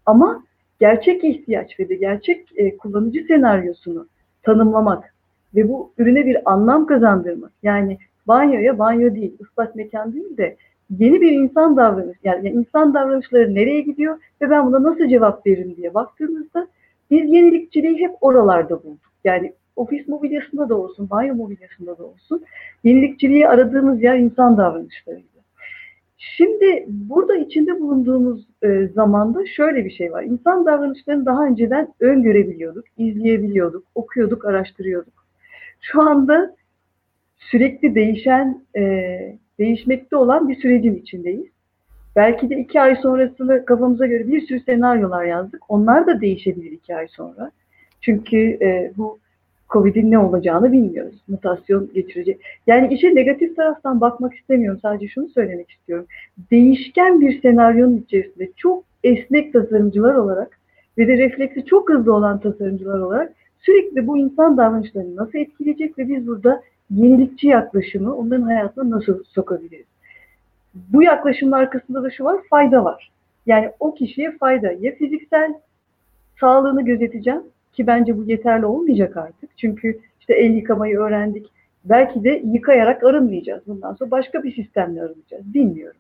C: Ama gerçek ihtiyaç ve de gerçek e, kullanıcı senaryosunu tanımlamak ve bu ürüne bir anlam kazandırmak. Yani banyoya banyo değil, ıslak mekan değil de yeni bir insan davranış, yani insan davranışları nereye gidiyor ve ben buna nasıl cevap veririm diye baktığımızda biz yenilikçiliği hep oralarda bulduk. Yani ofis mobilyasında da olsun, banyo mobilyasında da olsun yenilikçiliği aradığımız yer insan davranışlarıydı. Şimdi burada içinde bulunduğumuz e, zamanda şöyle bir şey var. İnsan davranışlarını daha önceden öngörebiliyorduk, izleyebiliyorduk, okuyorduk, araştırıyorduk. Şu anda sürekli değişen, e, değişmekte olan bir sürecin içindeyiz. Belki de iki ay sonrasını kafamıza göre bir sürü senaryolar yazdık. Onlar da değişebilir iki ay sonra. Çünkü e, bu Covid'in ne olacağını bilmiyoruz. Mutasyon geçirecek. Yani işe negatif taraftan bakmak istemiyorum. Sadece şunu söylemek istiyorum. Değişken bir senaryonun içerisinde çok esnek tasarımcılar olarak ve de refleksi çok hızlı olan tasarımcılar olarak sürekli bu insan davranışlarını nasıl etkileyecek ve biz burada yenilikçi yaklaşımı onların hayatına nasıl sokabiliriz? Bu yaklaşımın arkasında da şu var, fayda var. Yani o kişiye fayda. Ya fiziksel sağlığını gözeteceğim ki bence bu yeterli olmayacak artık. Çünkü işte el yıkamayı öğrendik. Belki de yıkayarak arınmayacağız. Bundan sonra başka bir sistemle arınacağız. Bilmiyorum.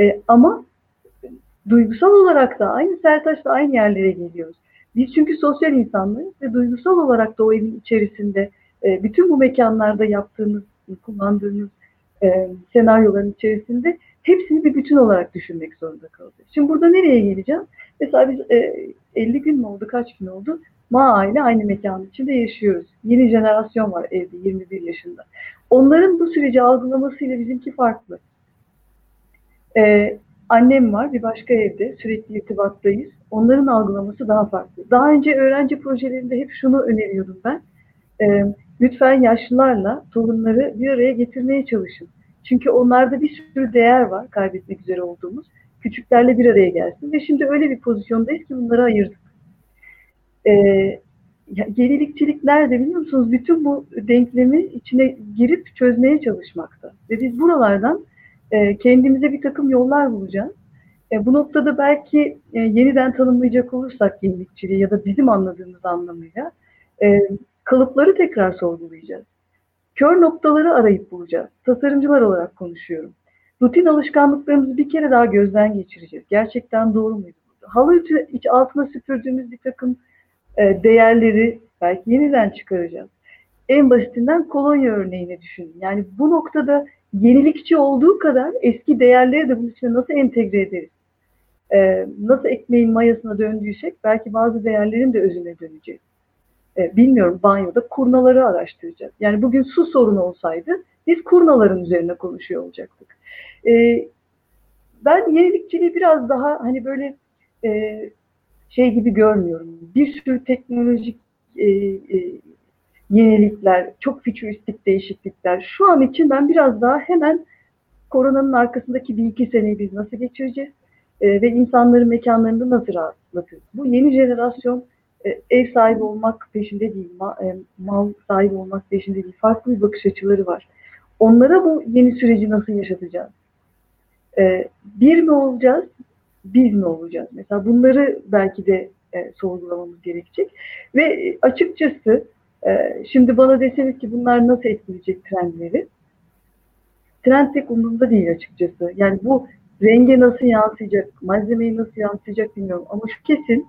C: E, ama duygusal olarak da aynı Sertaç'la aynı yerlere geliyoruz. Biz çünkü sosyal insanlarız ve duygusal olarak da o evin içerisinde e, bütün bu mekanlarda yaptığımız, kullandığımız e, senaryoların içerisinde hepsini bir bütün olarak düşünmek zorunda kalacağız. Şimdi burada nereye geleceğim? Mesela biz e, 50 gün mü oldu, kaç gün oldu? Ma aile aynı mekanın içinde yaşıyoruz. Yeni jenerasyon var evde 21 yaşında. Onların bu süreci algılamasıyla bizimki farklı. Ee, annem var bir başka evde sürekli irtibattayız. Onların algılaması daha farklı. Daha önce öğrenci projelerinde hep şunu öneriyordum ben. Ee, lütfen yaşlılarla torunları bir araya getirmeye çalışın. Çünkü onlarda bir sürü değer var kaybetmek üzere olduğumuz. Küçüklerle bir araya gelsin. Ve şimdi öyle bir pozisyondayız ki bunları ayırdık. Ee, gerilikçilik nerede biliyor musunuz? Bütün bu denklemi içine girip çözmeye çalışmakta. Ve biz buralardan e, kendimize bir takım yollar bulacağız. E, bu noktada belki e, yeniden tanımlayacak olursak yenilikçiliği ya da bizim anladığımız anlamıyla e, kalıpları tekrar sorgulayacağız. Kör noktaları arayıp bulacağız. Tasarımcılar olarak konuşuyorum. Rutin alışkanlıklarımızı bir kere daha gözden geçireceğiz. Gerçekten doğru muydu? Halı iç altına süpürdüğümüz bir takım e, değerleri belki yeniden çıkaracağız. En basitinden kolonya örneğini düşünün. Yani bu noktada yenilikçi olduğu kadar eski değerleri de bunun içine nasıl entegre ederiz? Ee, nasıl ekmeğin mayasına döndüysek belki bazı değerlerin de özüne döneceğiz. Ee, bilmiyorum banyoda kurnaları araştıracağız. Yani bugün su sorunu olsaydı biz kurnaların üzerine konuşuyor olacaktık. Ben yenilikçiliği biraz daha hani böyle e, şey gibi görmüyorum. Bir sürü teknolojik e, e, yenilikler, çok fütüristik değişiklikler. Şu an için ben biraz daha hemen koronanın arkasındaki bir iki seneyi biz nasıl geçireceğiz e, ve insanların mekanlarında nasıl rahatlatırız? Bu yeni jenerasyon e, ev sahibi olmak peşinde değil, ma, e, mal sahibi olmak peşinde değil. Farklı bir bakış açıları var. Onlara bu yeni süreci nasıl yaşatacağız? E, bir mi olacağız, biz mi olacağız? Mesela bunları belki de e, sorgulamamız gerekecek. Ve açıkçası e, şimdi bana deseniz ki bunlar nasıl etkileyecek trendleri? Trend tek umurumda değil açıkçası. Yani bu renge nasıl yansıyacak, malzemeyi nasıl yansıyacak bilmiyorum. Ama şu kesin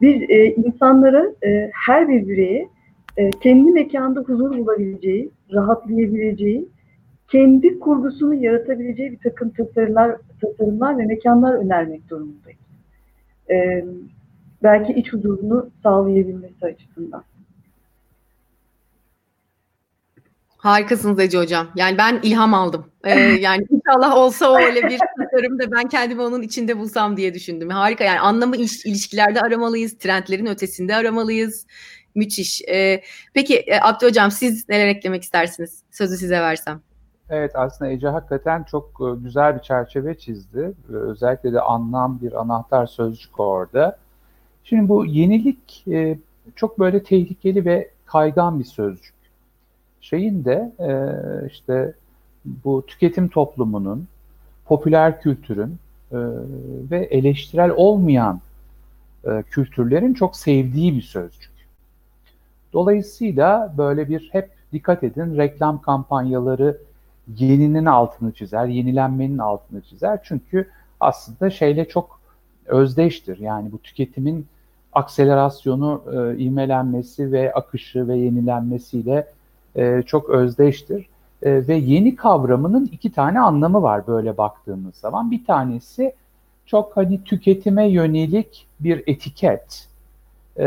C: biz e, insanlara, e, her bir bireye e, kendi mekanda huzur bulabileceği, rahatlayabileceği, kendi kurgusunu yaratabileceği bir takım tasarımlar, tasarımlar ve mekanlar önermek durumundayız. e, belki iç huzurunu sağlayabilmesi açısından.
A: Harikasınız Ece Hocam. Yani ben ilham aldım. Ee, yani inşallah olsa öyle bir tasarım da ben kendimi onun içinde bulsam diye düşündüm. Harika yani anlamı iş, ilişkilerde aramalıyız. Trendlerin ötesinde aramalıyız. Müthiş. Ee, peki e, Abdü Hocam siz neler eklemek istersiniz? Sözü size versem.
B: Evet aslında Ece hakikaten çok e, güzel bir çerçeve çizdi. Özellikle de anlam bir anahtar sözcük orada. Şimdi bu yenilik e, çok böyle tehlikeli ve kaygan bir sözcük şeyin de e, işte bu tüketim toplumunun, popüler kültürün e, ve eleştirel olmayan e, kültürlerin çok sevdiği bir sözcük. Dolayısıyla böyle bir hep dikkat edin reklam kampanyaları yeninin altını çizer, yenilenmenin altını çizer. Çünkü aslında şeyle çok özdeştir. Yani bu tüketimin akselerasyonu, e, ivmelenmesi ve akışı ve yenilenmesiyle e, çok özdeştir. E, ve yeni kavramının iki tane anlamı var böyle baktığımız zaman. Bir tanesi çok hani tüketime yönelik bir etiket. E,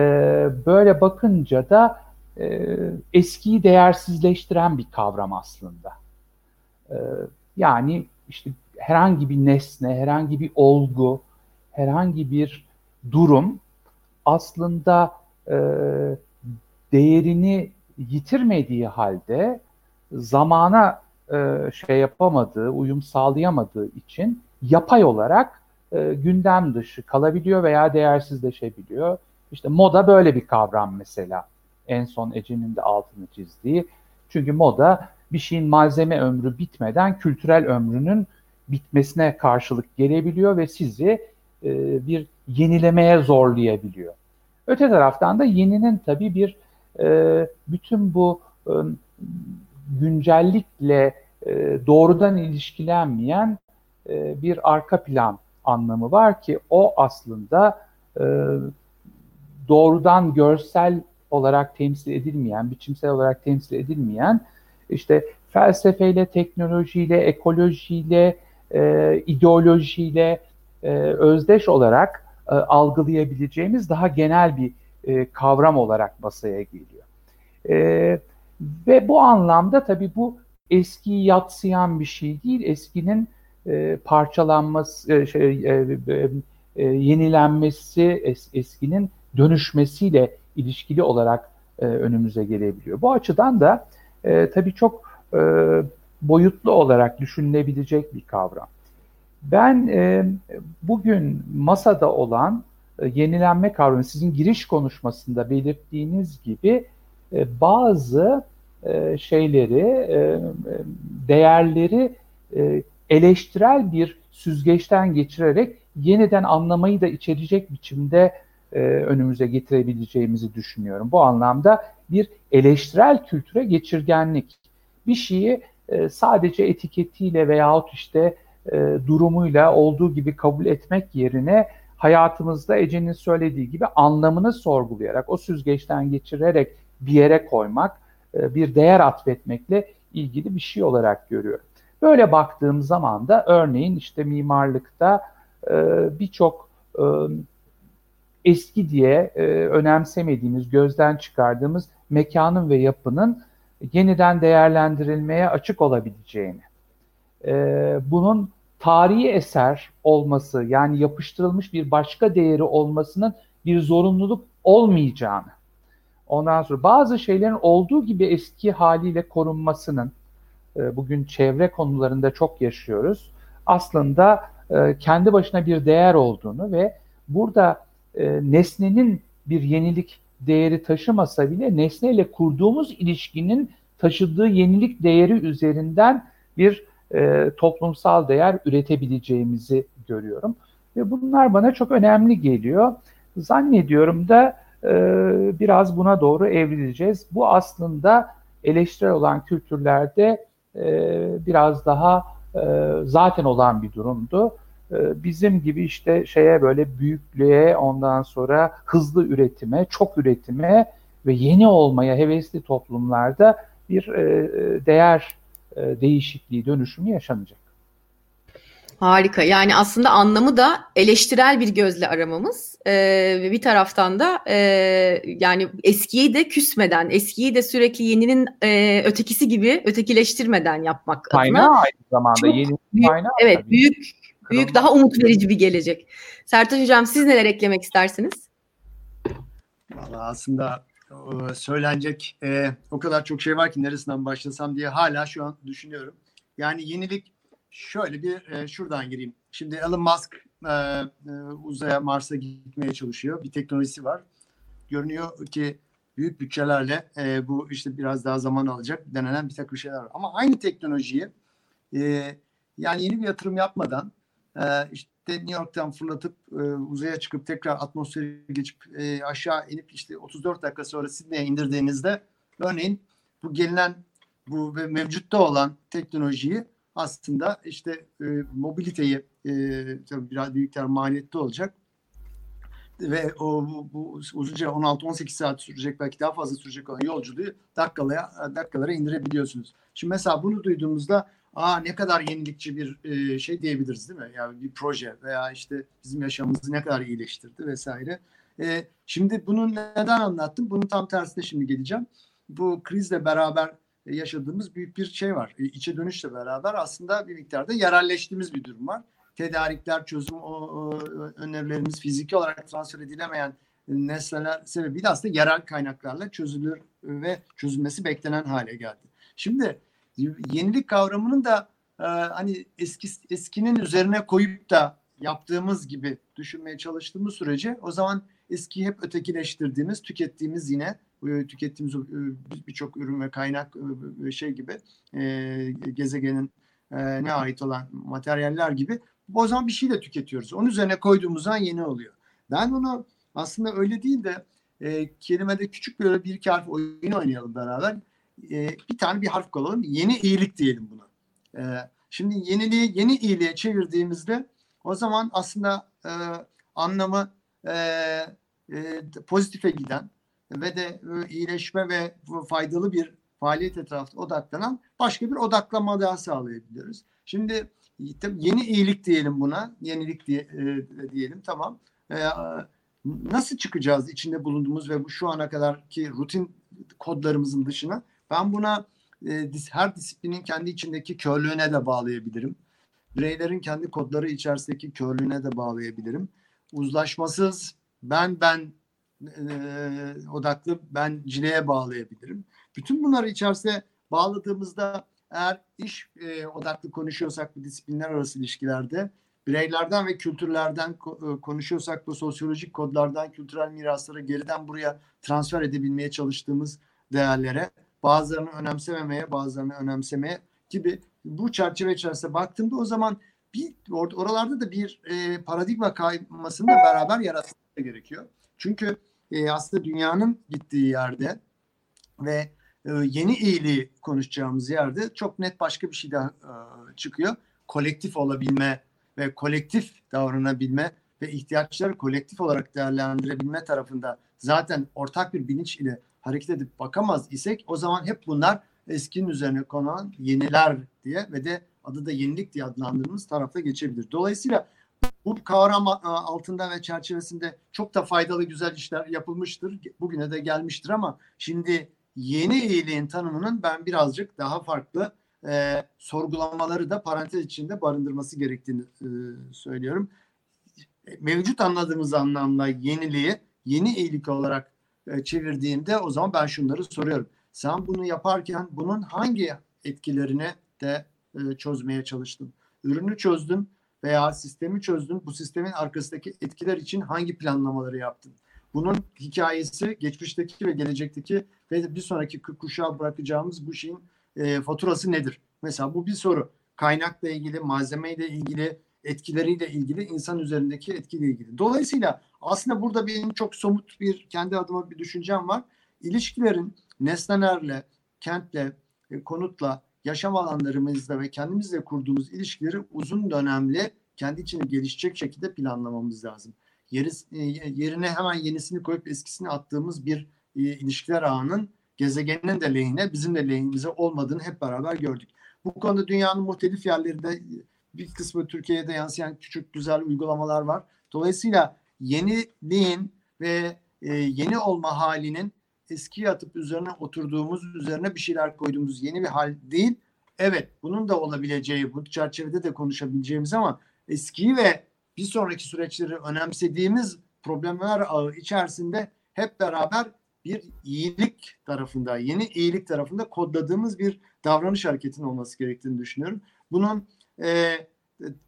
B: böyle bakınca da e, eskiyi değersizleştiren bir kavram aslında. E, yani işte herhangi bir nesne, herhangi bir olgu, herhangi bir durum aslında e, değerini yitirmediği halde zamana e, şey yapamadığı, uyum sağlayamadığı için yapay olarak e, gündem dışı kalabiliyor veya değersizleşebiliyor. İşte moda böyle bir kavram mesela. En son Ece'nin de altını çizdiği. Çünkü moda bir şeyin malzeme ömrü bitmeden kültürel ömrünün bitmesine karşılık gelebiliyor ve sizi e, bir yenilemeye zorlayabiliyor. Öte taraftan da yeninin tabii bir e, bütün bu e, güncellikle e, doğrudan ilişkilenmeyen e, bir arka plan anlamı var ki o aslında e, doğrudan görsel olarak temsil edilmeyen, biçimsel olarak temsil edilmeyen işte felsefeyle, teknolojiyle, ekolojiyle, e, ideolojiyle e, özdeş olarak e, algılayabileceğimiz daha genel bir e, kavram olarak masaya geliyor. E, ve bu anlamda tabii bu eskiyi yatsıyan bir şey değil, eskinin e, parçalanması, e, şey, e, e, e, yenilenmesi, es, eskinin dönüşmesiyle ilişkili olarak e, önümüze gelebiliyor. Bu açıdan da e, tabii çok e, boyutlu olarak düşünülebilecek bir kavram. Ben e, bugün masada olan e, yenilenme kavramı sizin giriş konuşmasında belirttiğiniz gibi e, bazı e, şeyleri, değerleri eleştirel bir süzgeçten geçirerek yeniden anlamayı da içerecek biçimde önümüze getirebileceğimizi düşünüyorum. Bu anlamda bir eleştirel kültüre geçirgenlik. Bir şeyi sadece etiketiyle veyahut işte durumuyla olduğu gibi kabul etmek yerine hayatımızda Ece'nin söylediği gibi anlamını sorgulayarak, o süzgeçten geçirerek bir yere koymak, e, bir değer atfetmekle ilgili bir şey olarak görüyorum. Böyle baktığım zaman da örneğin işte mimarlıkta e, birçok e, eski diye önemsemediğimiz, gözden çıkardığımız mekanın ve yapının yeniden değerlendirilmeye açık olabileceğini, bunun tarihi eser olması yani yapıştırılmış bir başka değeri olmasının bir zorunluluk olmayacağını, ondan sonra bazı şeylerin olduğu gibi eski haliyle korunmasının, e, bugün çevre konularında çok yaşıyoruz, aslında e, kendi başına bir değer olduğunu ve burada e, nesnenin bir yenilik değeri taşımasa bile nesneyle kurduğumuz ilişkinin taşıdığı yenilik değeri üzerinden bir e, toplumsal değer üretebileceğimizi görüyorum. Ve bunlar bana çok önemli geliyor. Zannediyorum da e, biraz buna doğru evrileceğiz. Bu aslında eleştirel olan kültürlerde e, biraz daha e, zaten olan bir durumdu. E, bizim gibi işte şeye böyle büyüklüğe ondan sonra hızlı üretime, çok üretime ve yeni olmaya hevesli toplumlarda bir e, değer e, değişikliği, dönüşümü yaşanacak.
A: Harika. Yani aslında anlamı da eleştirel bir gözle aramamız ee, ve bir taraftan da e, yani eskiyi de küsmeden, eskiyi de sürekli yeninin e, ötekisi gibi ötekileştirmeden yapmak
B: kaynağı
A: adına.
B: aynı zamanda
A: çok
B: yeni
A: büyük-
B: kaynağı
A: Evet,
B: tabii.
A: büyük büyük daha umut verici bir gelecek. Sertaç Hocam siz neler eklemek istersiniz?
D: Valla aslında e, söylenecek e, o kadar çok şey var ki neresinden başlasam diye hala şu an düşünüyorum. Yani yenilik şöyle bir e, şuradan gireyim. Şimdi Elon Musk e, e, uzaya Mars'a gitmeye çalışıyor. Bir teknolojisi var. Görünüyor ki büyük bütçelerle e, bu işte biraz daha zaman alacak denenen bir takım şeyler var. Ama aynı teknolojiyi e, yani yeni bir yatırım yapmadan e, işte New York'tan fırlatıp e, uzaya çıkıp tekrar atmosfere geçip e, aşağı inip işte 34 dakika sonra Sydney'e indirdiğinizde örneğin bu gelinen bu ve mevcutta olan teknolojiyi aslında işte e, mobiliteyi e, tabii biraz büyük miktar maliyetli olacak ve o bu, bu uzunca 16-18 saat sürecek belki daha fazla sürecek olan yolculuğu dakikalara dakikalara indirebiliyorsunuz. Şimdi mesela bunu duyduğumuzda aa ne kadar yenilikçi bir e, şey diyebiliriz değil mi? Yani bir proje veya işte bizim yaşamımızı ne kadar iyileştirdi vesaire. E, şimdi bunu neden anlattım? Bunun tam tersine şimdi geleceğim. Bu krizle beraber yaşadığımız büyük bir şey var. E, içe dönüşle beraber aslında bir miktarda yerelleştiğimiz bir durum var. Tedarikler, çözüm o, o, önerilerimiz fiziki olarak transfer edilemeyen nesneler sebebiyle aslında yerel kaynaklarla çözülür ve çözülmesi beklenen hale geldi. Şimdi yenilik kavramının da e, hani eski eskinin üzerine koyup da yaptığımız gibi düşünmeye çalıştığımız sürece o zaman eskiyi hep ötekileştirdiğimiz, tükettiğimiz yine e, tükettiğimiz e, birçok ürün ve kaynak e, şey gibi gezegenin ne ait olan materyaller gibi o zaman bir şey de tüketiyoruz. Onun üzerine koyduğumuz zaman yeni oluyor. Ben onu aslında öyle değil de e, kelimede küçük böyle bir iki harf oyun oynayalım beraber. E, bir tane bir harf koyalım. Yeni iyilik diyelim buna. E, şimdi yeniliği yeni iyiliğe çevirdiğimizde o zaman aslında e, anlamı e, e, pozitife giden ve de e, iyileşme ve faydalı bir faaliyet etrafında odaklanan başka bir odaklama daha sağlayabiliyoruz. Şimdi yeni iyilik diyelim buna, yenilik diye, e, diyelim tamam. E, nasıl çıkacağız içinde bulunduğumuz ve bu şu ana kadarki rutin kodlarımızın dışına? Ben buna e, her disiplinin kendi içindeki körlüğüne de bağlayabilirim. Bireylerin kendi kodları içerisindeki körlüğüne de bağlayabilirim. Uzlaşmasız ben ben e, odaklı benciliğe bağlayabilirim. Bütün bunları içerisine bağladığımızda eğer iş e, odaklı konuşuyorsak bu disiplinler arası ilişkilerde bireylerden ve kültürlerden ko- konuşuyorsak bu sosyolojik kodlardan kültürel mirasları geriden buraya transfer edebilmeye çalıştığımız değerlere bazılarını önemsememeye bazılarını önemsemeye gibi bu çerçeve içerisinde baktığımda o zaman bir or- oralarda da bir e, paradigma kaymasını da beraber yaratmak gerekiyor. Çünkü e, aslında dünyanın gittiği yerde ve e, yeni iyiliği konuşacağımız yerde çok net başka bir şey daha e, çıkıyor. Kolektif olabilme ve kolektif davranabilme ve ihtiyaçları kolektif olarak değerlendirebilme tarafında zaten ortak bir bilinç ile hareket edip bakamaz isek o zaman hep bunlar eskinin üzerine konan yeniler diye ve de adı da yenilik diye adlandırdığımız tarafta geçebilir. Dolayısıyla bu kavram altında ve çerçevesinde çok da faydalı güzel işler yapılmıştır. Bugüne de gelmiştir ama şimdi yeni iyiliğin tanımının ben birazcık daha farklı e, sorgulamaları da parantez içinde barındırması gerektiğini e, söylüyorum. Mevcut anladığımız anlamda yeniliği yeni iyilik olarak e, çevirdiğimde o zaman ben şunları soruyorum. Sen bunu yaparken bunun hangi etkilerini de e, çözmeye çalıştın? Ürünü çözdün veya sistemi çözdün. Bu sistemin arkasındaki etkiler için hangi planlamaları yaptın? Bunun hikayesi geçmişteki ve gelecekteki ve bir sonraki kuşağa bırakacağımız bu şeyin e, faturası nedir? Mesela bu bir soru. Kaynakla ilgili, malzemeyle ilgili, etkileriyle ilgili, insan üzerindeki etkiyle ilgili. Dolayısıyla aslında burada benim çok somut bir kendi adıma bir düşüncem var. İlişkilerin nesnelerle, kentle, e, konutla, yaşam alanlarımızla ve kendimizle kurduğumuz ilişkileri uzun dönemli kendi içinde gelişecek şekilde planlamamız lazım. Yeri, yerine hemen yenisini koyup eskisini attığımız bir e, ilişkiler ağının gezegenin de lehine bizim de lehimize olmadığını hep beraber gördük. Bu konuda dünyanın muhtelif yerlerinde bir kısmı Türkiye'de yansıyan küçük güzel uygulamalar var. Dolayısıyla yeniliğin ve e, yeni olma halinin eski atıp üzerine oturduğumuz, üzerine bir şeyler koyduğumuz yeni bir hal değil. Evet, bunun da olabileceği, bu çerçevede de konuşabileceğimiz ama eskiyi ve bir sonraki süreçleri önemsediğimiz problemler ağı içerisinde hep beraber bir iyilik tarafında, yeni iyilik tarafında kodladığımız bir davranış hareketinin olması gerektiğini düşünüyorum. Bunun e,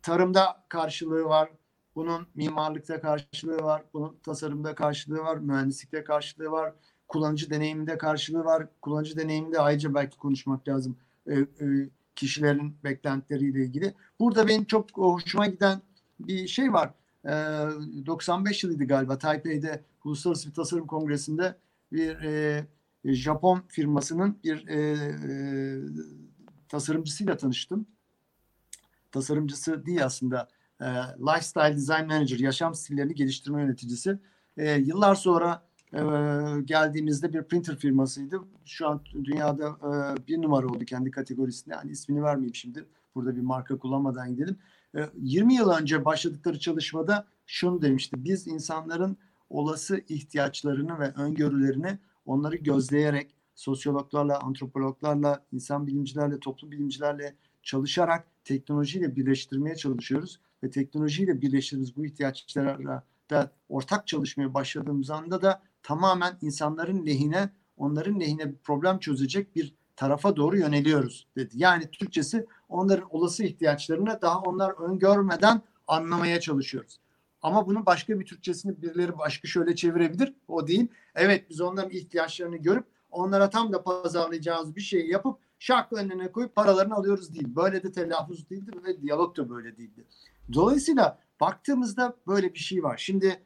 D: tarımda karşılığı var, bunun mimarlıkta karşılığı var, bunun tasarımda karşılığı var, mühendislikte karşılığı var, kullanıcı deneyiminde karşılığı var. Kullanıcı deneyiminde ayrıca belki konuşmak lazım e, e, kişilerin beklentileriyle ilgili. Burada benim çok hoşuma giden bir şey var. E, 95 yılıydı galiba Taipei'de Uluslararası bir Tasarım Kongresi'nde bir e, Japon firmasının bir e, e, tasarımcısıyla tanıştım. Tasarımcısı değil aslında e, Lifestyle Design Manager, yaşam stillerini geliştirme yöneticisi. E, yıllar sonra e, geldiğimizde bir printer firmasıydı. Şu an dünyada e, bir numara oldu kendi kategorisinde. Yani ismini vermeyeyim şimdi. Burada bir marka kullanmadan gidelim. E, 20 yıl önce başladıkları çalışmada şunu demişti. Biz insanların olası ihtiyaçlarını ve öngörülerini onları gözleyerek sosyologlarla, antropologlarla, insan bilimcilerle, toplum bilimcilerle çalışarak teknolojiyle birleştirmeye çalışıyoruz ve teknolojiyle birleştirdiğimiz bu ihtiyaçlara da ortak çalışmaya başladığımız anda da tamamen insanların lehine, onların lehine bir problem çözecek bir tarafa doğru yöneliyoruz dedi. Yani Türkçesi onların olası ihtiyaçlarını daha onlar öngörmeden anlamaya çalışıyoruz. Ama bunun başka bir Türkçesini birileri başka şöyle çevirebilir. O değil. Evet biz onların ihtiyaçlarını görüp onlara tam da pazarlayacağımız bir şeyi yapıp şarkı önüne koyup paralarını alıyoruz değil. Böyle de telaffuz değildir ve diyalog da böyle değildir. Dolayısıyla baktığımızda böyle bir şey var. Şimdi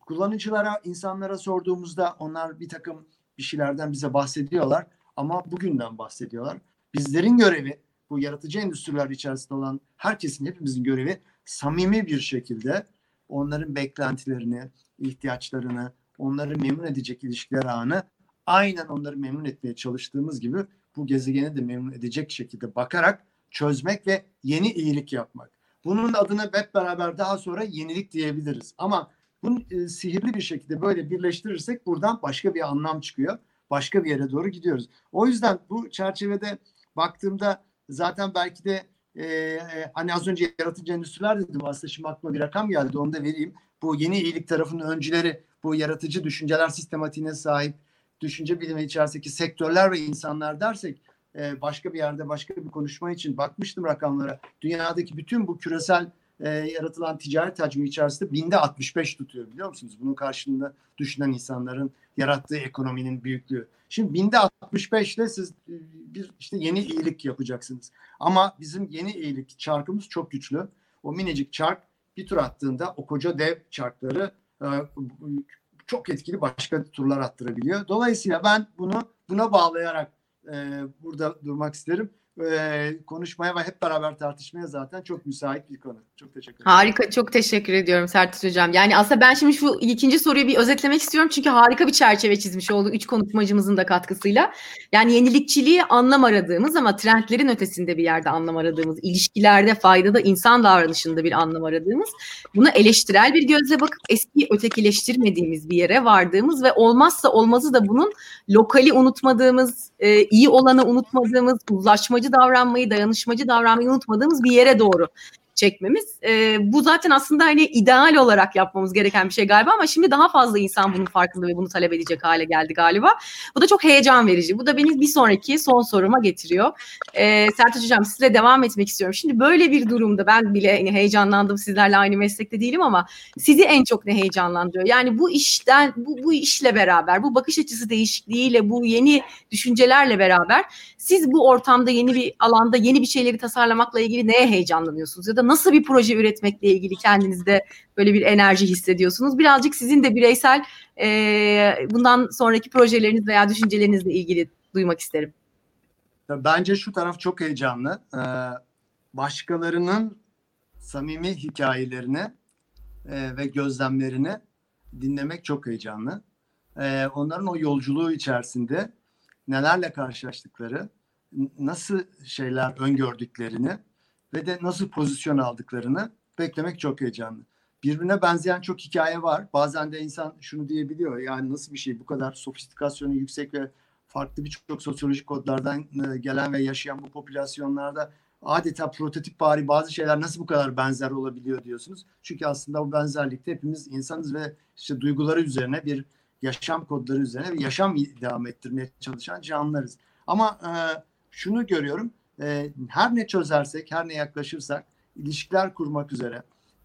D: kullanıcılara, insanlara sorduğumuzda onlar bir takım bir şeylerden bize bahsediyorlar ama bugünden bahsediyorlar. Bizlerin görevi bu yaratıcı endüstriler içerisinde olan herkesin, hepimizin görevi samimi bir şekilde onların beklentilerini, ihtiyaçlarını, onları memnun edecek ilişkiler ağını aynen onları memnun etmeye çalıştığımız gibi bu gezegeni de memnun edecek şekilde bakarak çözmek ve yeni iyilik yapmak. Bunun adına hep beraber daha sonra yenilik diyebiliriz. Ama bunu e, sihirli bir şekilde böyle birleştirirsek buradan başka bir anlam çıkıyor. Başka bir yere doğru gidiyoruz. O yüzden bu çerçevede baktığımda zaten belki de e, e hani az önce yaratıcı endüstriler dedim aslında şimdi aklıma bir rakam geldi onu da vereyim. Bu yeni iyilik tarafının öncüleri bu yaratıcı düşünceler sistematiğine sahip düşünce bilimi içerisindeki sektörler ve insanlar dersek e, başka bir yerde başka bir konuşma için bakmıştım rakamlara. Dünyadaki bütün bu küresel e, yaratılan ticaret hacmi içerisinde binde 65 tutuyor biliyor musunuz? Bunun karşılığında düşünen insanların yarattığı ekonominin büyüklüğü. Şimdi binde 65 ile siz e, bir işte yeni iyilik yapacaksınız. Ama bizim yeni iyilik çarkımız çok güçlü. O minicik çark bir tur attığında o koca dev çarkları e, çok etkili başka turlar attırabiliyor. Dolayısıyla ben bunu buna bağlayarak e, burada durmak isterim konuşmaya ve hep beraber tartışmaya zaten çok müsait bir konu. Çok teşekkür ederim.
A: Harika, çok teşekkür ediyorum Sertaç Hocam. Yani aslında ben şimdi şu ikinci soruyu bir özetlemek istiyorum. Çünkü harika bir çerçeve çizmiş oldu üç konuşmacımızın da katkısıyla. Yani yenilikçiliği anlam aradığımız ama trendlerin ötesinde bir yerde anlam aradığımız, ilişkilerde, faydada, insan davranışında bir anlam aradığımız, bunu eleştirel bir gözle bakıp eski ötekileştirmediğimiz bir yere vardığımız ve olmazsa olmazı da bunun lokali unutmadığımız, iyi olanı unutmadığımız, uzlaşmacı davranmayı, dayanışmacı davranmayı unutmadığımız bir yere doğru çekmemiz. E, bu zaten aslında hani ideal olarak yapmamız gereken bir şey galiba ama şimdi daha fazla insan bunun farkında ve bunu talep edecek hale geldi galiba. Bu da çok heyecan verici. Bu da beni bir sonraki son soruma getiriyor. E, Sertaç Hocam sizle devam etmek istiyorum. Şimdi böyle bir durumda ben bile hani heyecanlandım sizlerle aynı meslekte değilim ama sizi en çok ne heyecanlandırıyor? Yani bu işten bu, bu işle beraber bu bakış açısı değişikliğiyle bu yeni düşüncelerle beraber siz bu ortamda yeni bir alanda yeni bir şeyleri tasarlamakla ilgili neye heyecanlanıyorsunuz ya da nasıl bir proje üretmekle ilgili kendinizde böyle bir enerji hissediyorsunuz? Birazcık sizin de bireysel e, bundan sonraki projeleriniz veya düşüncelerinizle ilgili duymak isterim.
D: Bence şu taraf çok heyecanlı. Başkalarının samimi hikayelerini ve gözlemlerini dinlemek çok heyecanlı. Onların o yolculuğu içerisinde nelerle karşılaştıkları, nasıl şeyler öngördüklerini ve de nasıl pozisyon aldıklarını beklemek çok heyecanlı. Birbirine benzeyen çok hikaye var. Bazen de insan şunu diyebiliyor. Yani nasıl bir şey bu kadar sofistikasyonu yüksek ve farklı birçok sosyolojik kodlardan e, gelen ve yaşayan bu popülasyonlarda adeta prototip bari bazı şeyler nasıl bu kadar benzer olabiliyor diyorsunuz. Çünkü aslında bu benzerlikte hepimiz insanız ve işte duyguları üzerine bir yaşam kodları üzerine bir yaşam devam ettirmeye çalışan canlılarız. Ama e, şunu görüyorum. E, her ne çözersek, her ne yaklaşırsak ilişkiler kurmak üzere,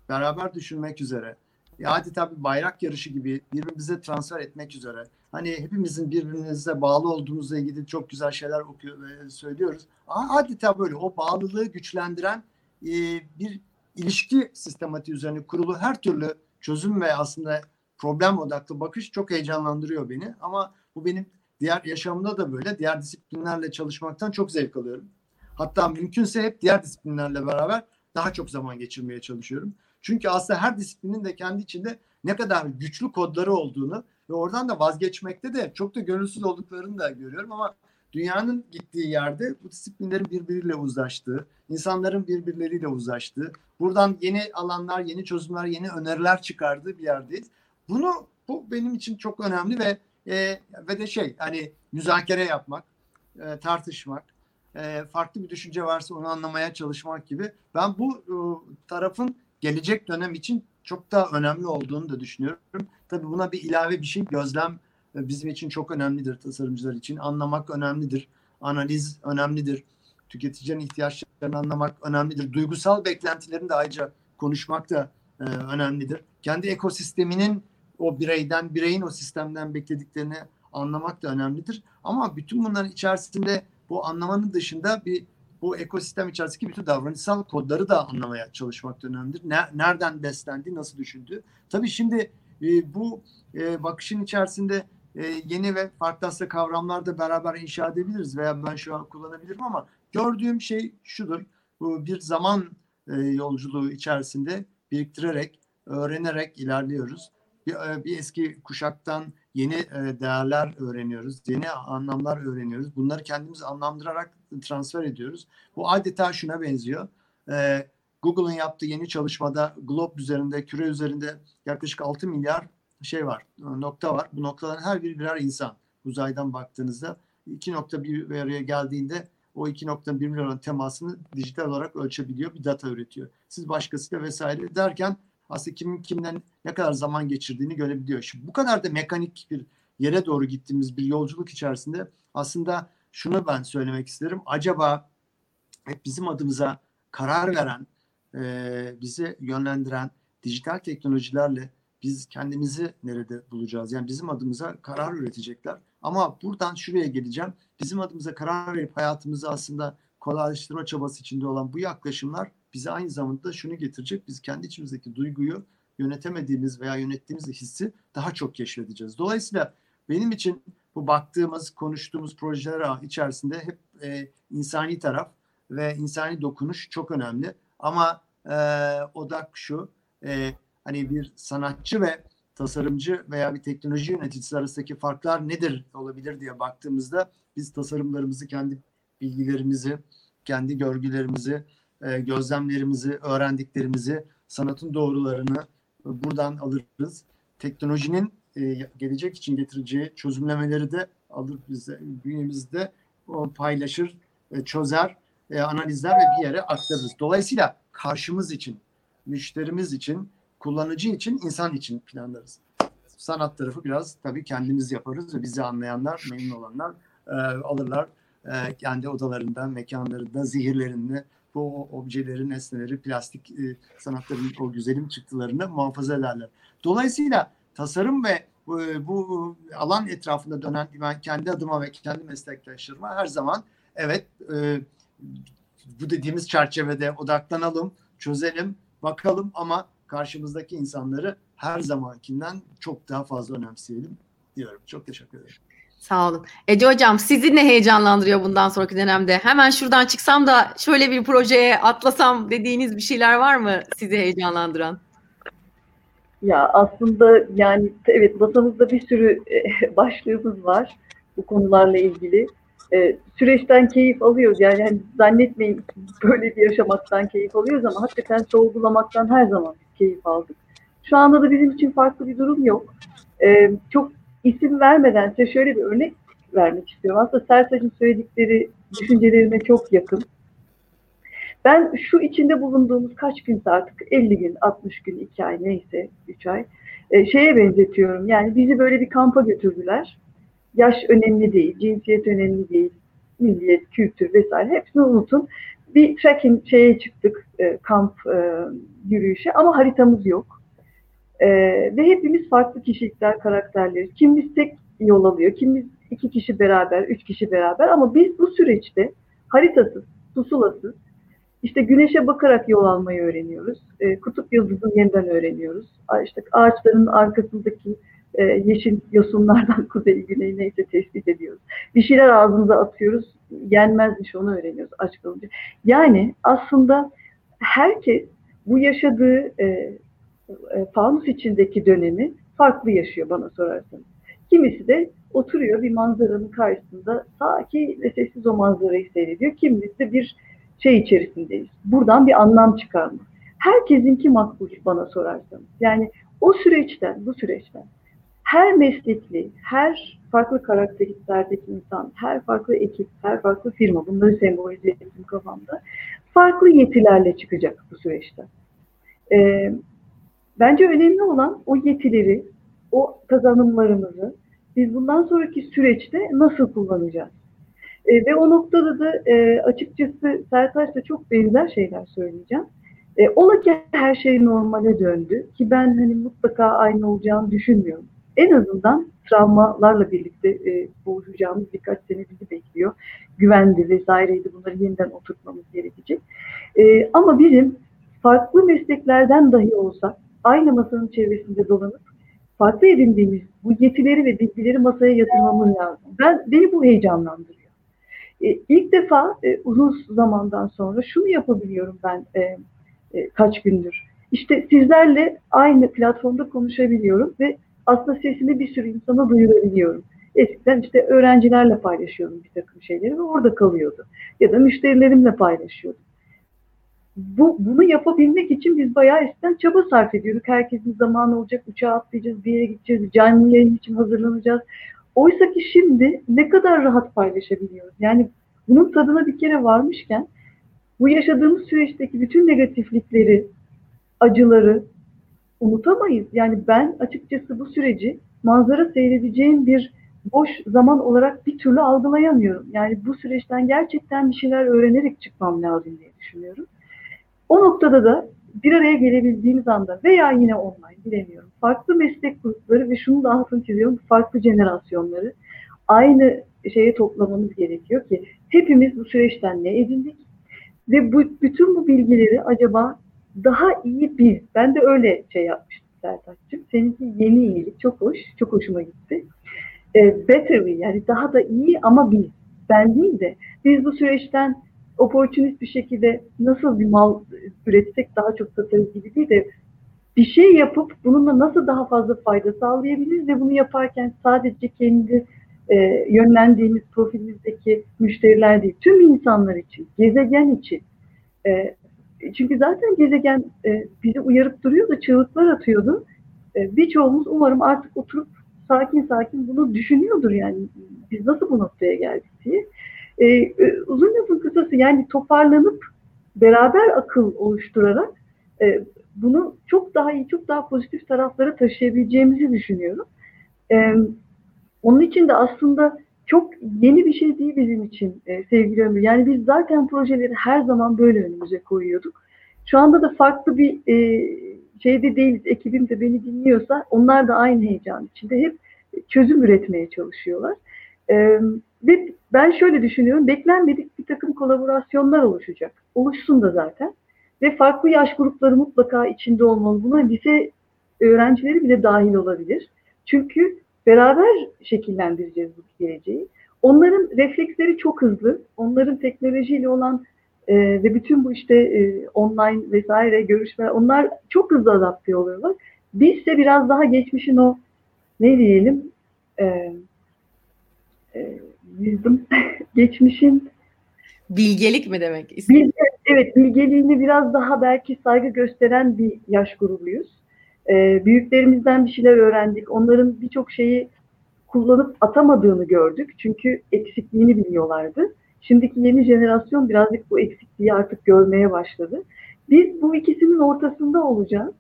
D: beraber düşünmek üzere, adeta bir bayrak yarışı gibi birbirimize transfer etmek üzere. Hani hepimizin birbirimize bağlı olduğumuzla ilgili çok güzel şeyler okuyor ve söylüyoruz. Adeta böyle o bağlılığı güçlendiren e, bir ilişki sistematiği üzerine kurulu her türlü çözüm ve aslında problem odaklı bakış çok heyecanlandırıyor beni. Ama bu benim diğer yaşamımda da böyle. Diğer disiplinlerle çalışmaktan çok zevk alıyorum. Hatta mümkünse hep diğer disiplinlerle beraber daha çok zaman geçirmeye çalışıyorum. Çünkü aslında her disiplinin de kendi içinde ne kadar güçlü kodları olduğunu ve oradan da vazgeçmekte de çok da gönülsüz olduklarını da görüyorum ama dünyanın gittiği yerde bu disiplinlerin birbiriyle uzlaştığı, insanların birbirleriyle uzlaştığı, buradan yeni alanlar, yeni çözümler, yeni öneriler çıkardığı bir yerdeyiz. Bunu bu benim için çok önemli ve e, ve de şey hani müzakere yapmak, e, tartışmak, e, farklı bir düşünce varsa onu anlamaya çalışmak gibi. Ben bu e, tarafın gelecek dönem için çok daha önemli olduğunu da düşünüyorum. Tabii buna bir ilave bir şey gözlem e, bizim için çok önemlidir tasarımcılar için. Anlamak önemlidir. Analiz önemlidir. Tüketicilerin ihtiyaçlarını anlamak önemlidir. Duygusal beklentilerini de ayrıca konuşmak da e, önemlidir. Kendi ekosisteminin o bireyden, bireyin o sistemden beklediklerini anlamak da önemlidir. Ama bütün bunların içerisinde bu anlamanın dışında bir bu ekosistem içerisindeki bütün davranışsal kodları da anlamaya çalışmak da önemlidir. Ne, nereden beslendi, nasıl düşündü? Tabii şimdi e, bu e, bakışın içerisinde e, yeni ve farklı aslında kavramlar da beraber inşa edebiliriz veya ben şu an kullanabilirim ama gördüğüm şey şudur. Bu bir zaman e, yolculuğu içerisinde biriktirerek, öğrenerek ilerliyoruz. Bir, e, bir eski kuşaktan yeni e, değerler öğreniyoruz, yeni anlamlar öğreniyoruz. Bunları kendimiz anlamlandırarak transfer ediyoruz. Bu adeta şuna benziyor. E, Google'ın yaptığı yeni çalışmada globe üzerinde, küre üzerinde yaklaşık 6 milyar şey var, nokta var. Bu noktaların her biri birer insan. Uzaydan baktığınızda iki nokta bir araya geldiğinde o iki noktanın birbirine olan temasını dijital olarak ölçebiliyor, bir data üretiyor. Siz başkasıyla vesaire derken aslında kimin kimden ne kadar zaman geçirdiğini görebiliyor. Şimdi bu kadar da mekanik bir yere doğru gittiğimiz bir yolculuk içerisinde aslında şunu ben söylemek isterim. Acaba hep bizim adımıza karar veren, e, bizi yönlendiren dijital teknolojilerle biz kendimizi nerede bulacağız? Yani bizim adımıza karar üretecekler. Ama buradan şuraya geleceğim. Bizim adımıza karar verip hayatımızı aslında kolaylaştırma çabası içinde olan bu yaklaşımlar bize aynı zamanda şunu getirecek. Biz kendi içimizdeki duyguyu yönetemediğimiz veya yönettiğimiz hissi daha çok keşfedeceğiz. Dolayısıyla benim için bu baktığımız, konuştuğumuz projeler içerisinde hep e, insani taraf ve insani dokunuş çok önemli. Ama e, odak şu, e, hani bir sanatçı ve tasarımcı veya bir teknoloji yöneticisi arasındaki farklar nedir olabilir diye baktığımızda biz tasarımlarımızı kendi bilgilerimizi, kendi görgülerimizi, e, gözlemlerimizi, öğrendiklerimizi, sanatın doğrularını buradan alırız. Teknolojinin e, gelecek için getireceği çözümlemeleri de alır bize bünyemizde paylaşır, e, çözer, analizler ve bir yere aktarırız. Dolayısıyla karşımız için, müşterimiz için, kullanıcı için, insan için planlarız. Sanat tarafı biraz tabii kendimiz yaparız ve bizi anlayanlar, memnun olanlar alırlar kendi odalarında, mekanlarında, zihirlerinde bu objelerin, nesneleri, plastik e, sanatların o güzelim çıktılarını muhafaza ederler. Dolayısıyla tasarım ve bu, bu alan etrafında dönen ben kendi adıma ve kendi meslektaşlarıma her zaman evet e, bu dediğimiz çerçevede odaklanalım, çözelim, bakalım ama karşımızdaki insanları her zamankinden çok daha fazla önemseyelim diyorum. Çok teşekkür ederim.
A: Sağ olun. Ece Hocam sizi ne heyecanlandırıyor bundan sonraki dönemde? Hemen şuradan çıksam da şöyle bir projeye atlasam dediğiniz bir şeyler var mı sizi heyecanlandıran?
C: Ya aslında yani evet masamızda bir sürü e, başlığımız var bu konularla ilgili. e, süreçten keyif alıyoruz. Yani, yani zannetmeyin böyle bir yaşamaktan keyif alıyoruz ama hakikaten sorgulamaktan her zaman keyif aldık. Şu anda da bizim için farklı bir durum yok. E, çok isim vermeden size şöyle bir örnek vermek istiyorum. Aslında Sertaç'ın söyledikleri düşüncelerime çok yakın. Ben şu içinde bulunduğumuz kaç gün artık 50 gün, 60 gün, 2 ay neyse 3 ay e, şeye benzetiyorum. Yani bizi böyle bir kampa götürdüler. Yaş önemli değil, cinsiyet önemli değil, milliyet, kültür vesaire hepsini unutun. Bir trekking şeye çıktık, e, kamp e, yürüyüşe ama haritamız yok. E, ve hepimiz farklı kişilikler, karakterleri. Kimimiz tek yol alıyor, kimimiz iki kişi beraber, üç kişi beraber ama biz bu süreçte haritasız, pusulasız, işte güneşe bakarak yol almayı öğreniyoruz. E, kutup yıldızını yeniden öğreniyoruz. İşte ağaçların arkasındaki e, yeşil yosunlardan kuzeyi güneyi neyse tespit ediyoruz. Bir şeyler ağzımıza atıyoruz. Yenmezmiş onu öğreniyoruz aç kalınca. Yani aslında herkes bu yaşadığı e, e, fanus içindeki dönemi farklı yaşıyor bana sorarsanız. Kimisi de oturuyor bir manzaranın karşısında sakin ve sessiz o manzarayı seyrediyor. Kimisi de bir şey içerisindeyiz. Buradan bir anlam çıkarma. Herkesinki makbul bana sorarsanız. Yani o süreçten, bu süreçten her meslekli, her farklı karakteristiklerdeki insan, her farklı ekip, her farklı firma, bunları sembolize ettim kafamda, farklı yetilerle çıkacak bu süreçten. Ee, bence önemli olan o yetileri, o kazanımlarımızı biz bundan sonraki süreçte nasıl kullanacağız? E, ve o noktada da e, açıkçası Sertaç'la çok benzer şeyler söyleyeceğim. E, ola ki her şey normale döndü ki ben hani mutlaka aynı olacağını düşünmüyorum. En azından travmalarla birlikte e, boğuşacağımız birkaç sene bizi bekliyor. Güvendi vesaireydi bunları yeniden oturtmamız gerekecek. E, ama bizim farklı mesleklerden dahi olsa aynı masanın çevresinde dolanıp farklı edindiğimiz bu yetileri ve bilgileri masaya yatırmamız lazım. Ben beni bu heyecanlandırıyor. E, ilk defa e, uzun zamandan sonra şunu yapabiliyorum ben e, e, kaç gündür. İşte sizlerle aynı platformda konuşabiliyorum ve aslında sesini bir sürü insana duyurabiliyorum. Eskiden işte öğrencilerle paylaşıyordum bir takım şeyleri ve orada kalıyordu. Ya da müşterilerimle paylaşıyordum. Bu, bunu yapabilmek için biz bayağı eskiden çaba sarf ediyorduk. Herkesin zamanı olacak, uçağa atlayacağız, bir yere gideceğiz, canlı yayın için hazırlanacağız. Oysa ki şimdi ne kadar rahat paylaşabiliyoruz. Yani bunun tadına bir kere varmışken bu yaşadığımız süreçteki bütün negatiflikleri, acıları unutamayız. Yani ben açıkçası bu süreci manzara seyredeceğim bir boş zaman olarak bir türlü algılayamıyorum. Yani bu süreçten gerçekten bir şeyler öğrenerek çıkmam lazım diye düşünüyorum. O noktada da bir araya gelebildiğimiz anda veya yine online bilemiyorum. Farklı meslek grupları ve şunu da altını çiziyorum. Farklı jenerasyonları aynı şeye toplamamız gerekiyor ki hepimiz bu süreçten ne edindik ve bu bütün bu bilgileri acaba daha iyi biz, ben de öyle şey yapmıştım Sertaç'cığım. Seninki yeni iyilik, çok hoş, çok hoşuma gitti. E, better we, yani daha da iyi ama biz, ben değil de biz bu süreçten opportunist bir şekilde nasıl bir mal üretsek daha çok satarız gibi değil de bir şey yapıp bununla nasıl daha fazla fayda sağlayabiliriz ve bunu yaparken sadece kendi e, yönlendiğimiz profilimizdeki müşteriler değil, tüm insanlar için, gezegen için. E, çünkü zaten gezegen e, bizi uyarıp duruyordu, çığlıklar atıyordu. E, birçoğumuz umarım artık oturup sakin sakin bunu düşünüyordur yani biz nasıl bu noktaya geldik diye. E, e, uzun lafın kısası yani toparlanıp beraber akıl oluşturarak e, bunu çok daha iyi, çok daha pozitif taraflara taşıyabileceğimizi düşünüyorum. E, onun için de aslında çok yeni bir şey değil bizim için e, sevgili Ömür. Yani biz zaten projeleri her zaman böyle önümüze koyuyorduk. Şu anda da farklı bir e, şeyde değiliz. Ekibim de beni dinliyorsa onlar da aynı heyecan içinde hep çözüm üretmeye çalışıyorlar. E, ve ben şöyle düşünüyorum. Beklenmedik bir takım kolaborasyonlar oluşacak. Oluşsun da zaten. Ve farklı yaş grupları mutlaka içinde olmalı. Buna lise öğrencileri bile dahil olabilir. Çünkü beraber şekillendireceğiz bu geleceği. Onların refleksleri çok hızlı. Onların teknolojiyle olan e, ve bütün bu işte e, online vesaire görüşmeler onlar çok hızlı adapte oluyorlar. Biz ise biraz daha geçmişin o ne diyelim e, e, wisdom, geçmişin
A: bilgelik mi demek?
C: Bilge, evet, bilgeliğini biraz daha belki saygı gösteren bir yaş grubuyuz. E, büyüklerimizden bir şeyler öğrendik. Onların birçok şeyi kullanıp atamadığını gördük. Çünkü eksikliğini biliyorlardı. Şimdiki yeni jenerasyon birazcık bu eksikliği artık görmeye başladı. Biz bu ikisinin ortasında olacağız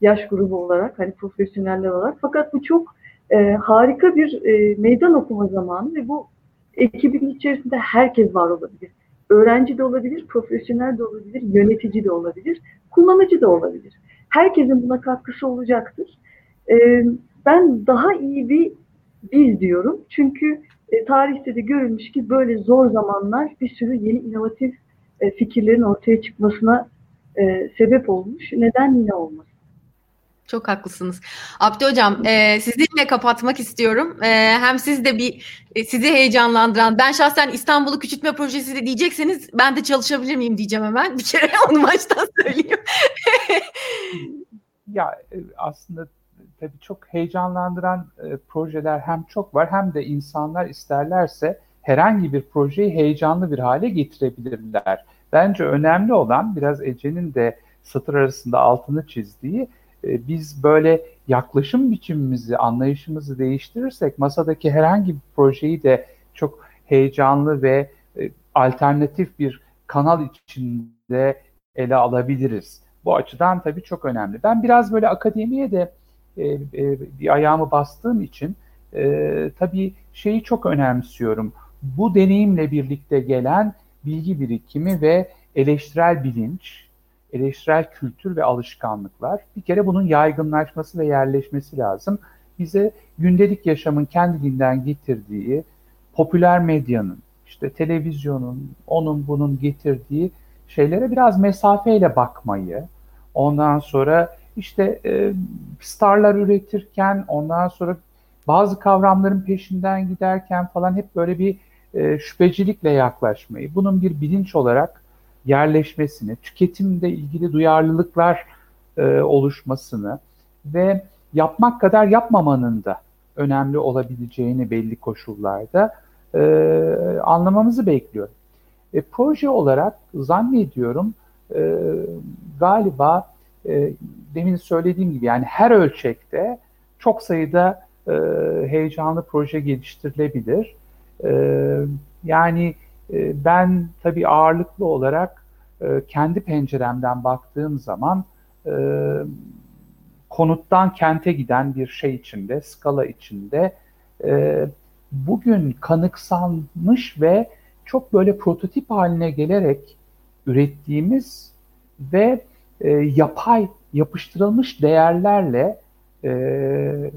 C: yaş grubu olarak, hani profesyoneller olarak. Fakat bu çok e, harika bir e, meydan okuma zamanı ve bu ekibin içerisinde herkes var olabilir. Öğrenci de olabilir, profesyonel de olabilir, yönetici de olabilir, kullanıcı da olabilir. Herkesin buna katkısı olacaktır. E, ben daha iyi bir biz diyorum. Çünkü e, tarihte de görülmüş ki böyle zor zamanlar bir sürü yeni inovatif e, fikirlerin ortaya çıkmasına e, sebep olmuş. Neden yine olmasın?
A: Çok haklısınız. Abdi Hocam e, sizinle kapatmak istiyorum. E, hem siz de bir e, sizi heyecanlandıran, ben şahsen İstanbul'u küçültme projesi de diyecekseniz ben de çalışabilir miyim diyeceğim hemen. Bir kere onu baştan söyleyeyim.
B: ya e, aslında tabii çok heyecanlandıran e, projeler hem çok var hem de insanlar isterlerse herhangi bir projeyi heyecanlı bir hale getirebilirler. Bence önemli olan biraz Ece'nin de satır arasında altını çizdiği e, biz böyle yaklaşım biçimimizi, anlayışımızı değiştirirsek masadaki herhangi bir projeyi de çok heyecanlı ve e, alternatif bir kanal içinde ele alabiliriz. Bu açıdan tabii çok önemli. Ben biraz böyle akademiye de e, e, bir ayağımı bastığım için e, tabii şeyi çok önemsiyorum. Bu deneyimle birlikte gelen bilgi birikimi ve eleştirel bilinç, eleştirel kültür ve alışkanlıklar. Bir kere bunun yaygınlaşması ve yerleşmesi lazım. Bize gündelik yaşamın kendiliğinden getirdiği, popüler medyanın, işte televizyonun, onun bunun getirdiği şeylere biraz mesafeyle bakmayı, ondan sonra işte e, starlar üretirken ondan sonra bazı kavramların peşinden giderken falan hep böyle bir e, şüphecilikle yaklaşmayı, bunun bir bilinç olarak yerleşmesini, tüketimde ilgili duyarlılıklar e, oluşmasını ve yapmak kadar yapmamanın da önemli olabileceğini belli koşullarda e, anlamamızı bekliyor. E, proje olarak zannediyorum e, galiba e, demin söylediğim gibi yani her ölçekte çok sayıda e, heyecanlı proje geliştirilebilir. E, yani e, ben tabii ağırlıklı olarak e, kendi penceremden baktığım zaman e, konuttan kente giden bir şey içinde, skala içinde e, bugün kanıksanmış ve çok böyle prototip haline gelerek ürettiğimiz ve e, yapay, yapıştırılmış değerlerle e,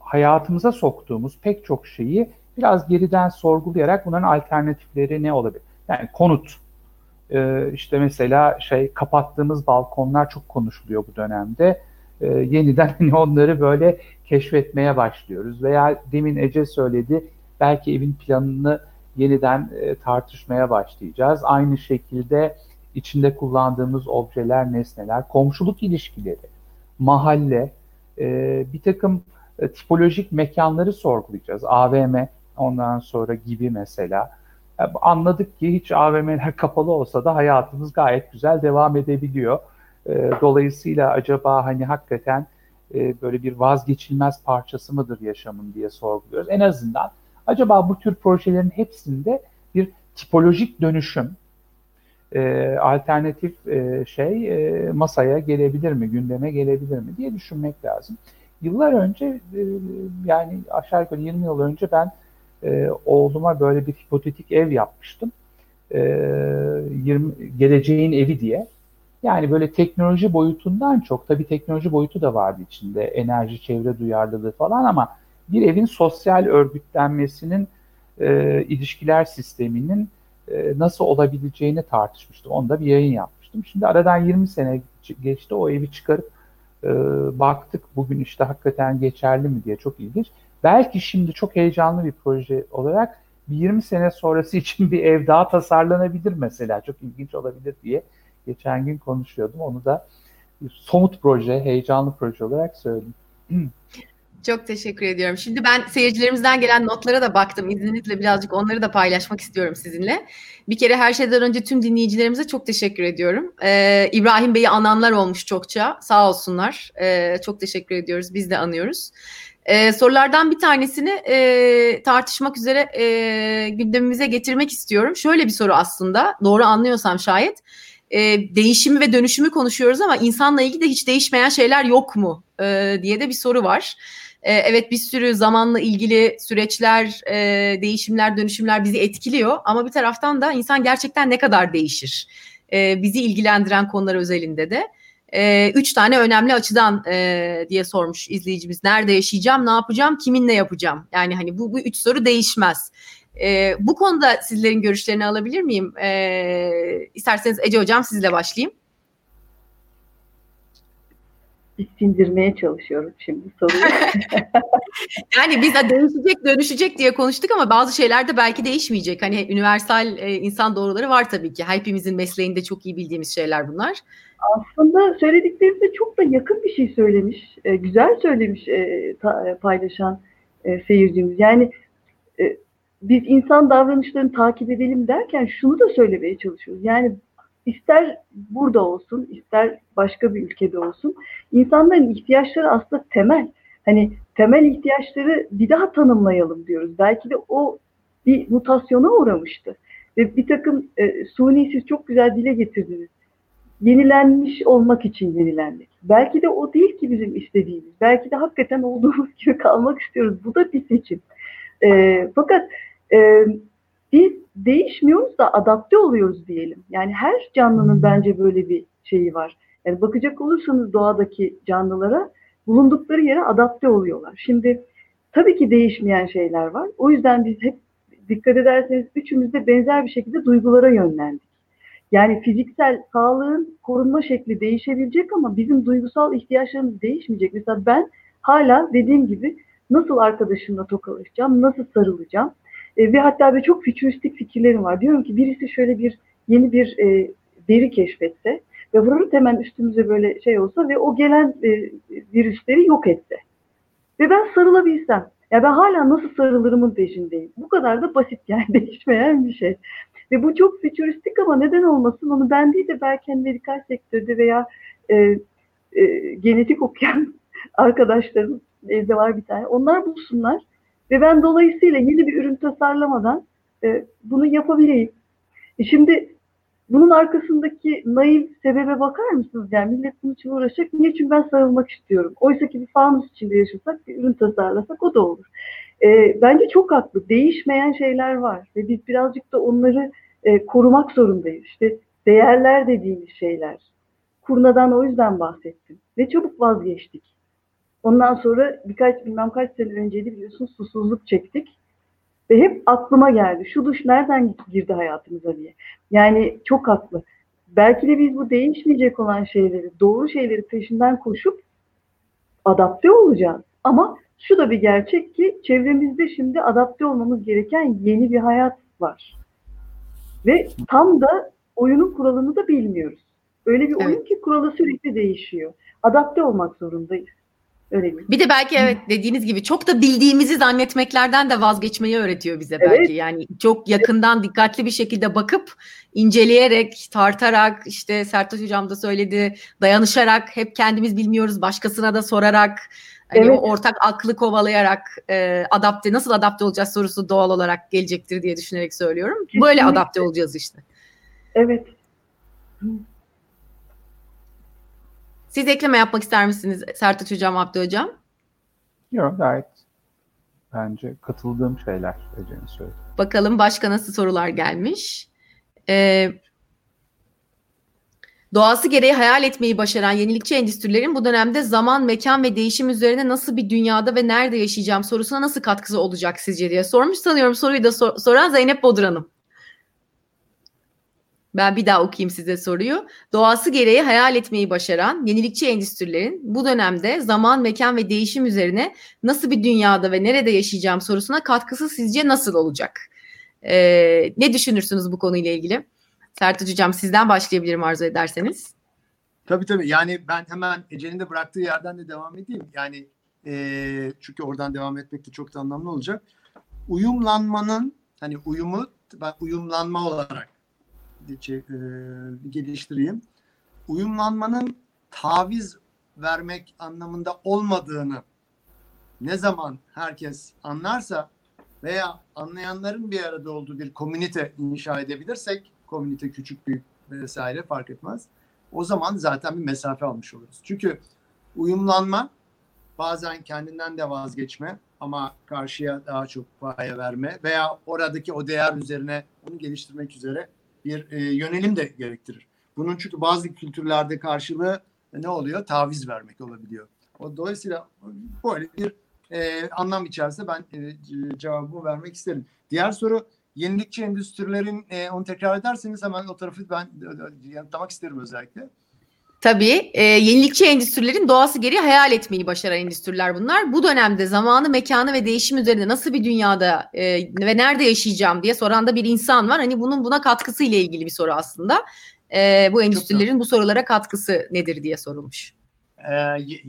B: hayatımıza soktuğumuz pek çok şeyi biraz geriden sorgulayarak bunların alternatifleri ne olabilir? Yani konut, e, işte mesela şey kapattığımız balkonlar çok konuşuluyor bu dönemde. E, yeniden onları böyle keşfetmeye başlıyoruz. Veya demin Ece söyledi, belki evin planını yeniden e, tartışmaya başlayacağız. Aynı şekilde içinde kullandığımız objeler, nesneler, komşuluk ilişkileri, mahalle, e, bir takım e, tipolojik mekanları sorgulayacağız. AVM ondan sonra gibi mesela. Anladık ki hiç AVM'ler kapalı olsa da hayatımız gayet güzel devam edebiliyor. E, dolayısıyla acaba hani hakikaten e, böyle bir vazgeçilmez parçası mıdır yaşamın diye sorguluyoruz. En azından acaba bu tür projelerin hepsinde bir tipolojik dönüşüm, e, alternatif e, şey masaya gelebilir mi, gündeme gelebilir mi diye düşünmek lazım. Yıllar önce yani aşağı yukarı 20 yıl önce ben e, oğluma böyle bir hipotetik ev yapmıştım. E, 20, geleceğin evi diye. Yani böyle teknoloji boyutundan çok, tabii teknoloji boyutu da vardı içinde, enerji, çevre duyarlılığı falan ama bir evin sosyal örgütlenmesinin, e, ilişkiler sisteminin e, nasıl olabileceğini tartışmıştım. Onda bir yayın yapmıştım. Şimdi aradan 20 sene geçti o evi çıkarıp e, baktık bugün işte hakikaten geçerli mi diye çok ilginç. Belki şimdi çok heyecanlı bir proje olarak bir 20 sene sonrası için bir ev daha tasarlanabilir mesela. Çok ilginç olabilir diye geçen gün konuşuyordum. Onu da somut proje, heyecanlı proje olarak söyleyeyim.
A: Çok teşekkür ediyorum. Şimdi ben seyircilerimizden gelen notlara da baktım. İzninizle birazcık onları da paylaşmak istiyorum sizinle. Bir kere her şeyden önce tüm dinleyicilerimize çok teşekkür ediyorum. Ee, İbrahim Bey'i ananlar olmuş çokça. Sağ olsunlar. Ee, çok teşekkür ediyoruz. Biz de anıyoruz. Ee, sorulardan bir tanesini e, tartışmak üzere e, gündemimize getirmek istiyorum. Şöyle bir soru aslında. Doğru anlıyorsam şayet. E, değişimi ve dönüşümü konuşuyoruz ama insanla ilgili de hiç değişmeyen şeyler yok mu e, diye de bir soru var. E, evet bir sürü zamanla ilgili süreçler, e, değişimler, dönüşümler bizi etkiliyor ama bir taraftan da insan gerçekten ne kadar değişir? E, bizi ilgilendiren konular özelinde de. E, üç tane önemli açıdan e, diye sormuş izleyicimiz. Nerede yaşayacağım, ne yapacağım, kiminle yapacağım? Yani hani bu, bu üç soru değişmez. E, bu konuda sizlerin görüşlerini alabilir miyim? E, isterseniz Ece Hocam sizle başlayayım
C: sindirmeye çalışıyorum şimdi soruyu.
A: yani biz de değişecek, dönüşecek diye konuştuk ama bazı şeyler de belki değişmeyecek. Hani universal e, insan doğruları var tabii ki. Hepimizin mesleğinde çok iyi bildiğimiz şeyler bunlar.
C: Aslında söylediklerinde çok da yakın bir şey söylemiş. E, güzel söylemiş e, ta, e, paylaşan e, seyircimiz. Yani e, biz insan davranışlarını takip edelim derken şunu da söylemeye çalışıyoruz. Yani ister burada olsun, ister başka bir ülkede olsun, insanların ihtiyaçları aslında temel. Hani temel ihtiyaçları bir daha tanımlayalım diyoruz. Belki de o bir mutasyona uğramıştı. Ve bir takım e, suni siz çok güzel dile getirdiniz. Yenilenmiş olmak için yenilenmek. Belki de o değil ki bizim istediğimiz. Belki de hakikaten olduğumuz gibi kalmak istiyoruz. Bu da bir seçim. E, fakat e, biz değişmiyoruz da adapte oluyoruz diyelim. Yani her canlının bence böyle bir şeyi var. Yani bakacak olursanız doğadaki canlılara bulundukları yere adapte oluyorlar. Şimdi tabii ki değişmeyen şeyler var. O yüzden biz hep dikkat ederseniz üçümüz de benzer bir şekilde duygulara yönlendik. Yani fiziksel sağlığın korunma şekli değişebilecek ama bizim duygusal ihtiyaçlarımız değişmeyecek. Mesela ben hala dediğim gibi nasıl arkadaşımla tokalaşacağım, nasıl sarılacağım, e, ve hatta bir çok fütüristik fikirlerim var. Diyorum ki birisi şöyle bir yeni bir e, veri keşfetse ve vurur hemen üstümüze böyle şey olsa ve o gelen e, virüsleri yok etse. Ve ben sarılabilsem. Ya ben hala nasıl sarılırımın peşindeyim. Bu kadar da basit yani değişmeyen bir şey. Ve bu çok fütüristik ama neden olmasın onu ben değil de belki hani medikal sektörde veya e, e, genetik okuyan arkadaşlarım evde var bir tane. Onlar bulsunlar ve ben dolayısıyla yeni bir ürün tasarlamadan e, bunu yapabileyim. E şimdi bunun arkasındaki naif sebebe bakar mısınız? Yani millet bunun için uğraşacak. Niye? Çünkü ben sarılmak istiyorum. Oysa ki bir fanus içinde yaşasak, bir ürün tasarlasak o da olur. E, bence çok haklı. Değişmeyen şeyler var. Ve biz birazcık da onları e, korumak zorundayız. İşte değerler dediğimiz şeyler. Kurnadan o yüzden bahsettim. Ve çabuk vazgeçtik. Ondan sonra birkaç bilmem kaç sene önceydi biliyorsun susuzluk çektik. Ve hep aklıma geldi. Şu duş nereden girdi hayatımıza diye. Yani çok haklı. Belki de biz bu değişmeyecek olan şeyleri, doğru şeyleri peşinden koşup adapte olacağız. Ama şu da bir gerçek ki çevremizde şimdi adapte olmamız gereken yeni bir hayat var. Ve tam da oyunun kuralını da bilmiyoruz. Öyle bir evet. oyun ki kuralı sürekli değişiyor. Adapte olmak zorundayız.
A: Öyle mi? Bir de belki evet dediğiniz gibi çok da bildiğimizi zannetmeklerden de vazgeçmeyi öğretiyor bize belki. Evet. Yani çok yakından dikkatli bir şekilde bakıp inceleyerek, tartarak işte Sertaç hocam da söyledi, dayanışarak hep kendimiz bilmiyoruz başkasına da sorarak hani evet. o ortak aklı kovalayarak e, adapte nasıl adapte olacağız sorusu doğal olarak gelecektir diye düşünerek söylüyorum. Kesinlikle. Böyle adapte olacağız işte.
C: Evet.
A: Siz ekleme yapmak ister misiniz Sertaç Hocam, Abdü Hocam?
B: Yok gayet bence katıldığım şeyler Ece'nin söyledi.
A: Bakalım başka nasıl sorular gelmiş. Ee, doğası gereği hayal etmeyi başaran yenilikçi endüstrilerin bu dönemde zaman, mekan ve değişim üzerine nasıl bir dünyada ve nerede yaşayacağım sorusuna nasıl katkısı olacak sizce diye sormuş sanıyorum soruyu da sor- soran Zeynep Bodur Hanım. Ben bir daha okuyayım size soruyu. Doğası gereği hayal etmeyi başaran yenilikçi endüstrilerin bu dönemde zaman, mekan ve değişim üzerine nasıl bir dünyada ve nerede yaşayacağım sorusuna katkısı sizce nasıl olacak? Ee, ne düşünürsünüz bu konuyla ilgili? Sertaç Hocam sizden başlayabilirim arzu ederseniz.
D: Tabii tabii. Yani ben hemen Ece'nin de bıraktığı yerden de devam edeyim. Yani e, çünkü oradan devam etmek de çok da anlamlı olacak. Uyumlanmanın hani uyumu ben uyumlanma olarak geliştireyim. Uyumlanmanın taviz vermek anlamında olmadığını ne zaman herkes anlarsa veya anlayanların bir arada olduğu bir komünite inşa edebilirsek, komünite küçük büyük vesaire fark etmez. O zaman zaten bir mesafe almış oluruz. Çünkü uyumlanma bazen kendinden de vazgeçme ama karşıya daha çok paya verme veya oradaki o değer üzerine onu geliştirmek üzere bir e, yönelim de gerektirir. Bunun çünkü bazı kültürlerde karşılığı ne oluyor? Taviz vermek olabiliyor. O dolayısıyla böyle bir e, anlam içerisinde ben e, cevabımı vermek isterim. Diğer soru yenilikçi endüstrilerin e, onu tekrar ederseniz hemen o tarafı ben e, yanıtlamak isterim özellikle.
A: Tabii e, yenilikçi endüstrilerin doğası gereği hayal etmeyi başaran endüstriler bunlar. Bu dönemde zamanı, mekanı ve değişim üzerinde nasıl bir dünyada e, ve nerede yaşayacağım diye soran da bir insan var. Hani bunun buna katkısı ile ilgili bir soru aslında. E, bu endüstrilerin bu sorulara katkısı nedir diye sorulmuş.
D: Ee,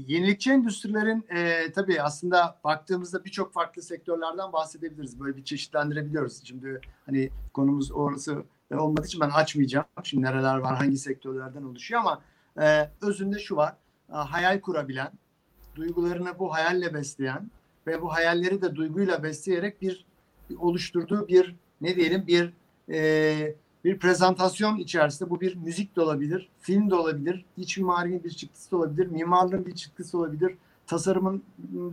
D: yenilikçi endüstrilerin e, tabii aslında baktığımızda birçok farklı sektörlerden bahsedebiliriz. Böyle bir çeşitlendirebiliyoruz. Şimdi hani konumuz orası olmadığı için ben açmayacağım. Şimdi nereler var, hangi sektörlerden oluşuyor ama e, özünde şu var. E, hayal kurabilen, duygularını bu hayalle besleyen ve bu hayalleri de duyguyla besleyerek bir, bir oluşturduğu bir ne diyelim bir e, bir prezentasyon içerisinde bu bir müzik de olabilir, film de olabilir, iç mimarinin bir çıktısı da olabilir, mimarlığın bir çıktısı olabilir, tasarımın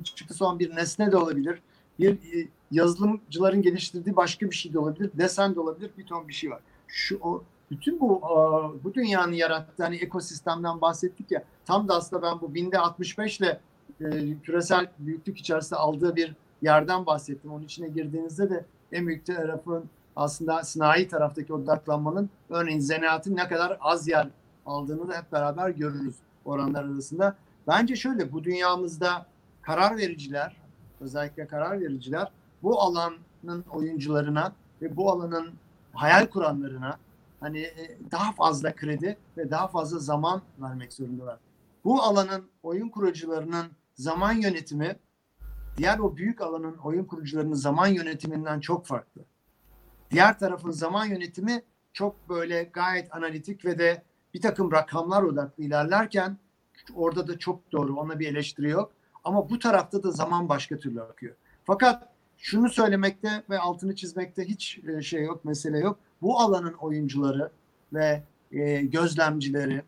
D: çıktısı olan bir nesne de olabilir, bir e, yazılımcıların geliştirdiği başka bir şey de olabilir, desen de olabilir, bir ton bir şey var. Şu o bütün bu bu dünyanın yarattığı hani ekosistemden bahsettik ya tam da aslında ben bu binde 65 ile e, küresel büyüklük içerisinde aldığı bir yerden bahsettim. Onun içine girdiğinizde de en büyük tarafın aslında sanayi taraftaki odaklanmanın örneğin zanaatın ne kadar az yer aldığını da hep beraber görürüz oranlar arasında. Bence şöyle bu dünyamızda karar vericiler özellikle karar vericiler bu alanın oyuncularına ve bu alanın hayal kuranlarına hani e, daha fazla kredi ve daha fazla zaman vermek zorundalar. Bu alanın oyun kurucularının zaman yönetimi diğer o büyük alanın oyun kurucularının zaman yönetiminden çok farklı. Diğer tarafın zaman yönetimi çok böyle gayet analitik ve de bir takım rakamlar odaklı ilerlerken orada da çok doğru ona bir eleştiri yok. Ama bu tarafta da zaman başka türlü akıyor. Fakat şunu söylemekte ve altını çizmekte hiç e, şey yok, mesele yok. Bu alanın oyuncuları ve e, gözlemcileri,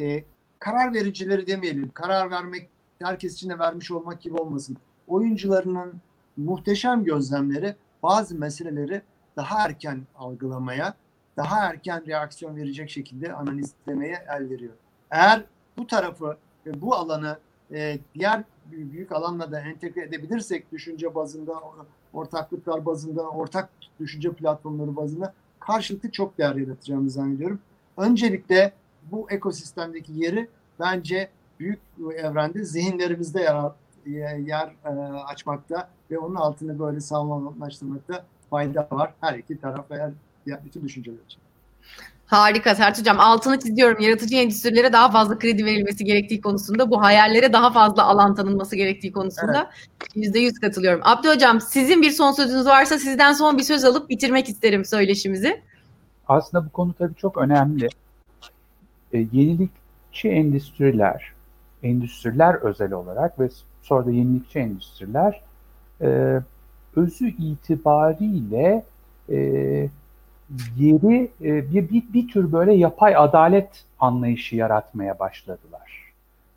D: e, karar vericileri demeyelim. Karar vermek herkes için de vermiş olmak gibi olmasın. Oyuncularının muhteşem gözlemleri bazı meseleleri daha erken algılamaya, daha erken reaksiyon verecek şekilde analizlemeye el veriyor. Eğer bu tarafı ve bu alanı e, diğer büyük alanla da entegre edebilirsek düşünce bazında, ortaklıklar bazında, ortak düşünce platformları bazında karşılıklı çok değer yaratacağımızı zannediyorum. Öncelikle bu ekosistemdeki yeri bence büyük evrende zihinlerimizde yer, yer e, açmakta ve onun altını böyle sağlamlaştırmakta fayda var. Her iki taraf ve her, bütün düşünceler için.
A: Harika Sert Hocam. Altını çiziyorum. Yaratıcı endüstrilere daha fazla kredi verilmesi gerektiği konusunda, bu hayallere daha fazla alan tanınması gerektiği konusunda yüzde yüz katılıyorum. Abdü Hocam sizin bir son sözünüz varsa sizden son bir söz alıp bitirmek isterim söyleşimizi.
B: Aslında bu konu tabii çok önemli. E, yenilikçi endüstriler, endüstriler özel olarak ve sonra da yenilikçi endüstriler e, özü itibariyle e, yeri e, bir, bir, bir tür böyle yapay adalet anlayışı yaratmaya başladılar.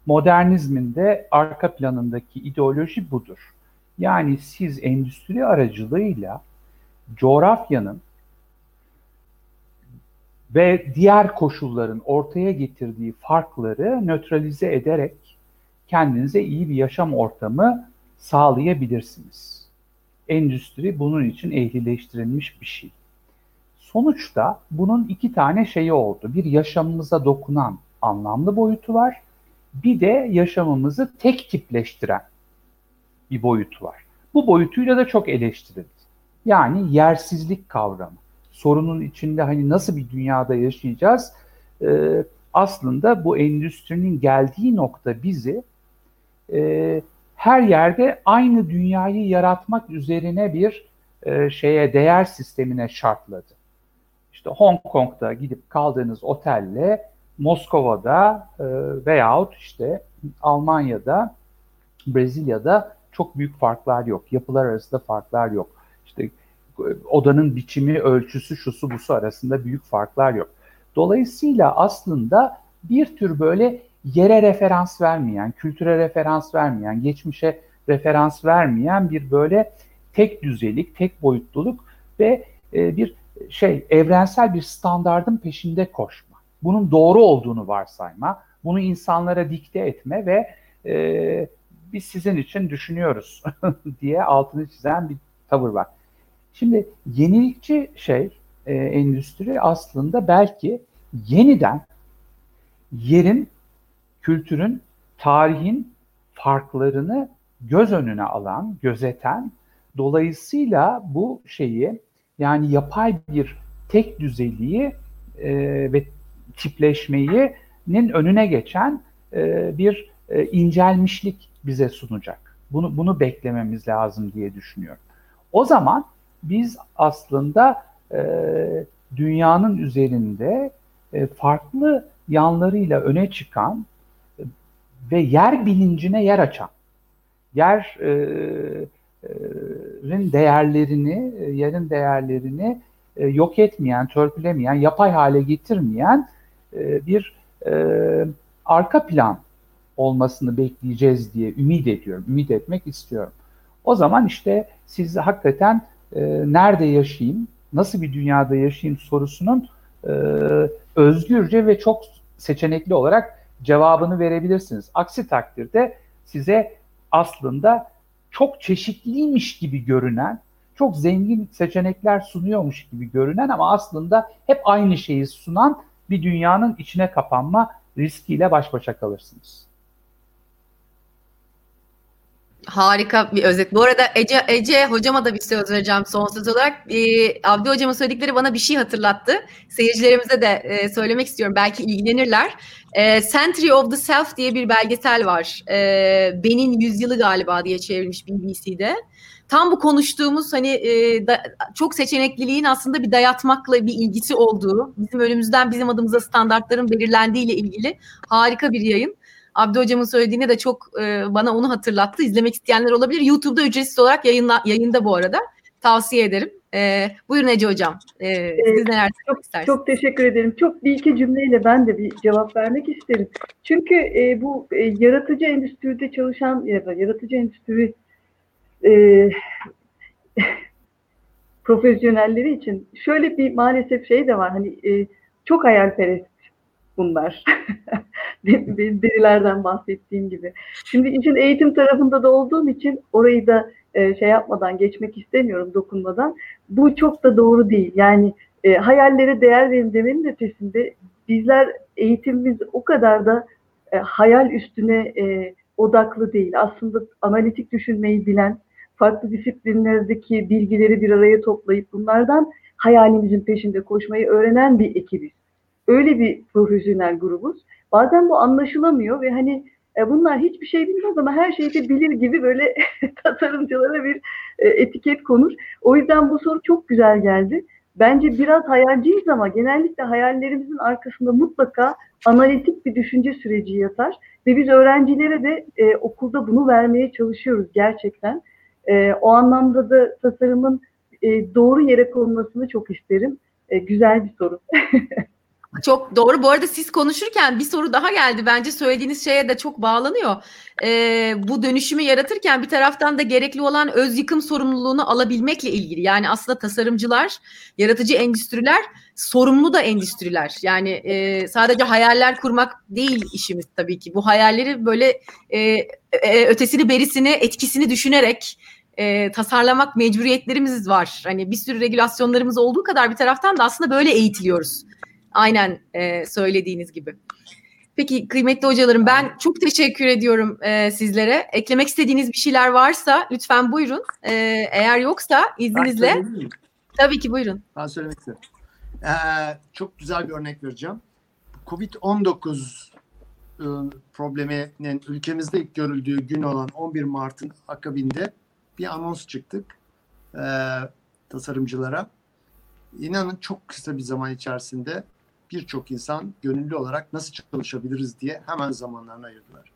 B: Modernizmin de arka planındaki ideoloji budur. Yani siz endüstri aracılığıyla coğrafyanın ve diğer koşulların ortaya getirdiği farkları nötralize ederek kendinize iyi bir yaşam ortamı sağlayabilirsiniz. Endüstri bunun için ehlileştirilmiş bir şey. Sonuçta bunun iki tane şeyi oldu. Bir yaşamımıza dokunan anlamlı boyutu var. Bir de yaşamımızı tek tipleştiren bir boyutu var. Bu boyutuyla da çok eleştirildi. Yani yersizlik kavramı. Sorunun içinde hani nasıl bir dünyada yaşayacağız? Ee, aslında bu endüstrinin geldiği nokta bizi e, her yerde aynı dünyayı yaratmak üzerine bir e, şeye değer sistemine şartladı. İşte Hong Kong'da gidip kaldığınız otelle Moskova'da e, veyahut işte Almanya'da, Brezilya'da çok büyük farklar yok. Yapılar arasında farklar yok. İşte e, odanın biçimi, ölçüsü, şusu busu arasında büyük farklar yok. Dolayısıyla aslında bir tür böyle yere referans vermeyen, kültüre referans vermeyen, geçmişe referans vermeyen bir böyle tek düzelik, tek boyutluluk ve e, bir şey evrensel bir standardın peşinde koşma. Bunun doğru olduğunu varsayma, bunu insanlara dikte etme ve e, biz sizin için düşünüyoruz diye altını çizen bir tavır var. Şimdi yenilikçi şey e, endüstri aslında belki yeniden yerin, kültürün, tarihin farklarını göz önüne alan, gözeten, dolayısıyla bu şeyi yani yapay bir tek düzeliği e, ve tipleşmeyi'nin önüne geçen e, bir e, incelmişlik bize sunacak. Bunu bunu beklememiz lazım diye düşünüyorum. O zaman biz aslında e, dünyanın üzerinde e, farklı yanlarıyla öne çıkan e, ve yer bilincine yer açan, yerin e, değerlerini, yerin değerlerini yok etmeyen, törpülemeyen, yapay hale getirmeyen bir arka plan olmasını bekleyeceğiz diye ümit ediyorum, ümit etmek istiyorum. O zaman işte siz hakikaten nerede yaşayayım, nasıl bir dünyada yaşayayım sorusunun e, özgürce ve çok seçenekli olarak cevabını verebilirsiniz. Aksi takdirde size aslında çok çeşitliymiş gibi görünen, çok zengin seçenekler sunuyormuş gibi görünen ama aslında hep aynı şeyi sunan bir dünyanın içine kapanma riskiyle baş başa kalırsınız.
A: Harika bir özet. Bu arada Ece, Ece hocama da bir söz vereceğim son söz olarak. Ee, Abdi hocamın söyledikleri bana bir şey hatırlattı. Seyircilerimize de e, söylemek istiyorum. Belki ilgilenirler. E, Century of the Self diye bir belgesel var. E, Benin Yüzyılı galiba diye çevrilmiş BBC'de. Tam bu konuştuğumuz hani e, da, çok seçenekliliğin aslında bir dayatmakla bir ilgisi olduğu, bizim önümüzden bizim adımıza standartların belirlendiği ile ilgili harika bir yayın. Abdi hocamın söylediğini de çok e, bana onu hatırlattı. İzlemek isteyenler olabilir. YouTube'da ücretsiz olarak yayınla, yayında bu arada. Tavsiye ederim. E, buyurun Ece hocam. E, siz neler
C: çok, istersiniz? Çok teşekkür ederim. Çok bir iki cümleyle ben de bir cevap vermek isterim. Çünkü e, bu e, yaratıcı endüstride çalışan ya da yaratıcı endüstri e, profesyonelleri için şöyle bir maalesef şey de var. Hani e, çok hayalperest bunlar. Derilerden bahsettiğim gibi. Şimdi için eğitim tarafında da olduğum için orayı da e, şey yapmadan geçmek istemiyorum dokunmadan. Bu çok da doğru değil. Yani e, hayallere değer verin demenin ötesinde bizler eğitimimiz o kadar da e, hayal üstüne e, odaklı değil. Aslında analitik düşünmeyi bilen, farklı disiplinlerdeki bilgileri bir araya toplayıp bunlardan hayalimizin peşinde koşmayı öğrenen bir ekibiz öyle bir profesyonel grubuz. Bazen bu anlaşılamıyor ve hani e, bunlar hiçbir şey bilmez ama her şeyi de bilir gibi böyle tasarımcılara bir e, etiket konur. O yüzden bu soru çok güzel geldi. Bence biraz hayalciyiz ama genellikle hayallerimizin arkasında mutlaka analitik bir düşünce süreci yatar. Ve biz öğrencilere de e, okulda bunu vermeye çalışıyoruz gerçekten. E, o anlamda da tasarımın e, doğru yere konulmasını çok isterim. E, güzel bir soru.
A: Çok doğru. Bu arada siz konuşurken bir soru daha geldi. Bence söylediğiniz şeye de çok bağlanıyor. Ee, bu dönüşümü yaratırken bir taraftan da gerekli olan öz yıkım sorumluluğunu alabilmekle ilgili. Yani aslında tasarımcılar, yaratıcı endüstriler, sorumlu da endüstriler. Yani e, sadece hayaller kurmak değil işimiz tabii ki. Bu hayalleri böyle e, e, ötesini, berisini, etkisini düşünerek e, tasarlamak mecburiyetlerimiz var. Hani bir sürü regülasyonlarımız olduğu kadar bir taraftan da aslında böyle eğitiliyoruz. Aynen e, söylediğiniz gibi. Peki kıymetli hocalarım ben çok teşekkür ediyorum e, sizlere. Eklemek istediğiniz bir şeyler varsa lütfen buyurun. E, eğer yoksa izninizle. Tabii ki buyurun.
D: Ben söylemek istedim. Ee, çok güzel bir örnek vereceğim. Covid-19 e, probleminin ülkemizde ilk görüldüğü gün olan 11 Mart'ın akabinde bir anons çıktık e, tasarımcılara. İnanın çok kısa bir zaman içerisinde birçok insan gönüllü olarak nasıl çalışabiliriz diye hemen zamanlarını ayırdılar.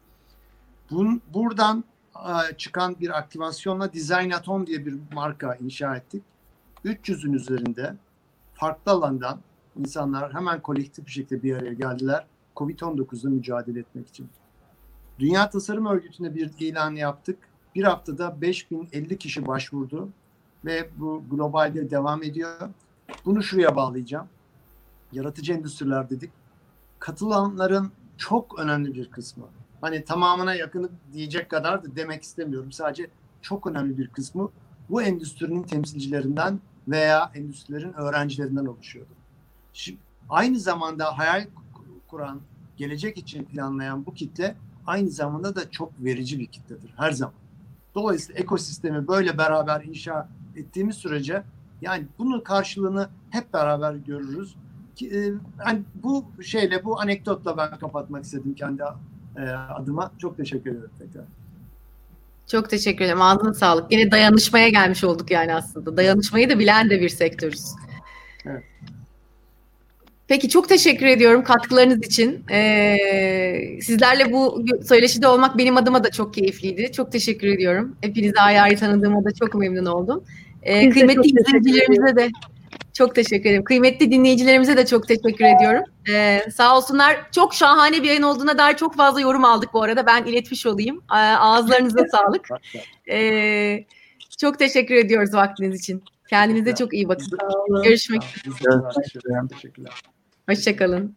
D: Bun, buradan e, çıkan bir aktivasyonla Designaton diye bir marka inşa ettik. 300'ün üzerinde farklı alandan insanlar hemen kolektif bir şekilde bir araya geldiler. Covid-19'la mücadele etmek için. Dünya Tasarım Örgütü'ne bir ilan yaptık. Bir haftada 5050 kişi başvurdu ve bu globalde devam ediyor. Bunu şuraya bağlayacağım. Yaratıcı endüstriler dedik. Katılanların çok önemli bir kısmı. Hani tamamına yakını diyecek kadar da demek istemiyorum. Sadece çok önemli bir kısmı bu endüstrinin temsilcilerinden veya endüstrilerin öğrencilerinden oluşuyordu. Şimdi, aynı zamanda hayal kuran, gelecek için planlayan bu kitle aynı zamanda da çok verici bir kitledir her zaman. Dolayısıyla ekosistemi böyle beraber inşa ettiğimiz sürece yani bunun karşılığını hep beraber görürüz. Ki, e, yani bu şeyle bu anekdotla ben kapatmak istedim kendi e, adıma. Çok teşekkür ederim tekrar.
A: Çok teşekkür ederim. Ağzına sağlık. Yine dayanışmaya gelmiş olduk yani aslında. Dayanışmayı da bilen de bir sektörüz.
D: Evet.
A: Peki çok teşekkür ediyorum katkılarınız için. Ee, sizlerle bu söyleşide olmak benim adıma da çok keyifliydi. Çok teşekkür ediyorum. Hepinizi ayrı ayrı tanıdığıma da çok memnun oldum. Ee, kıymetli izleyicilerimize de çok teşekkür ederim. Kıymetli dinleyicilerimize de çok teşekkür ediyorum. Ee, sağ olsunlar. Çok şahane bir yayın olduğuna dair çok fazla yorum aldık bu arada. Ben iletmiş olayım. Ağızlarınıza sağlık. Ee, çok teşekkür ediyoruz vaktiniz için. Kendinize çok iyi bakın. Görüşmek üzere.
D: Teşekkürler.
A: Hoşçakalın.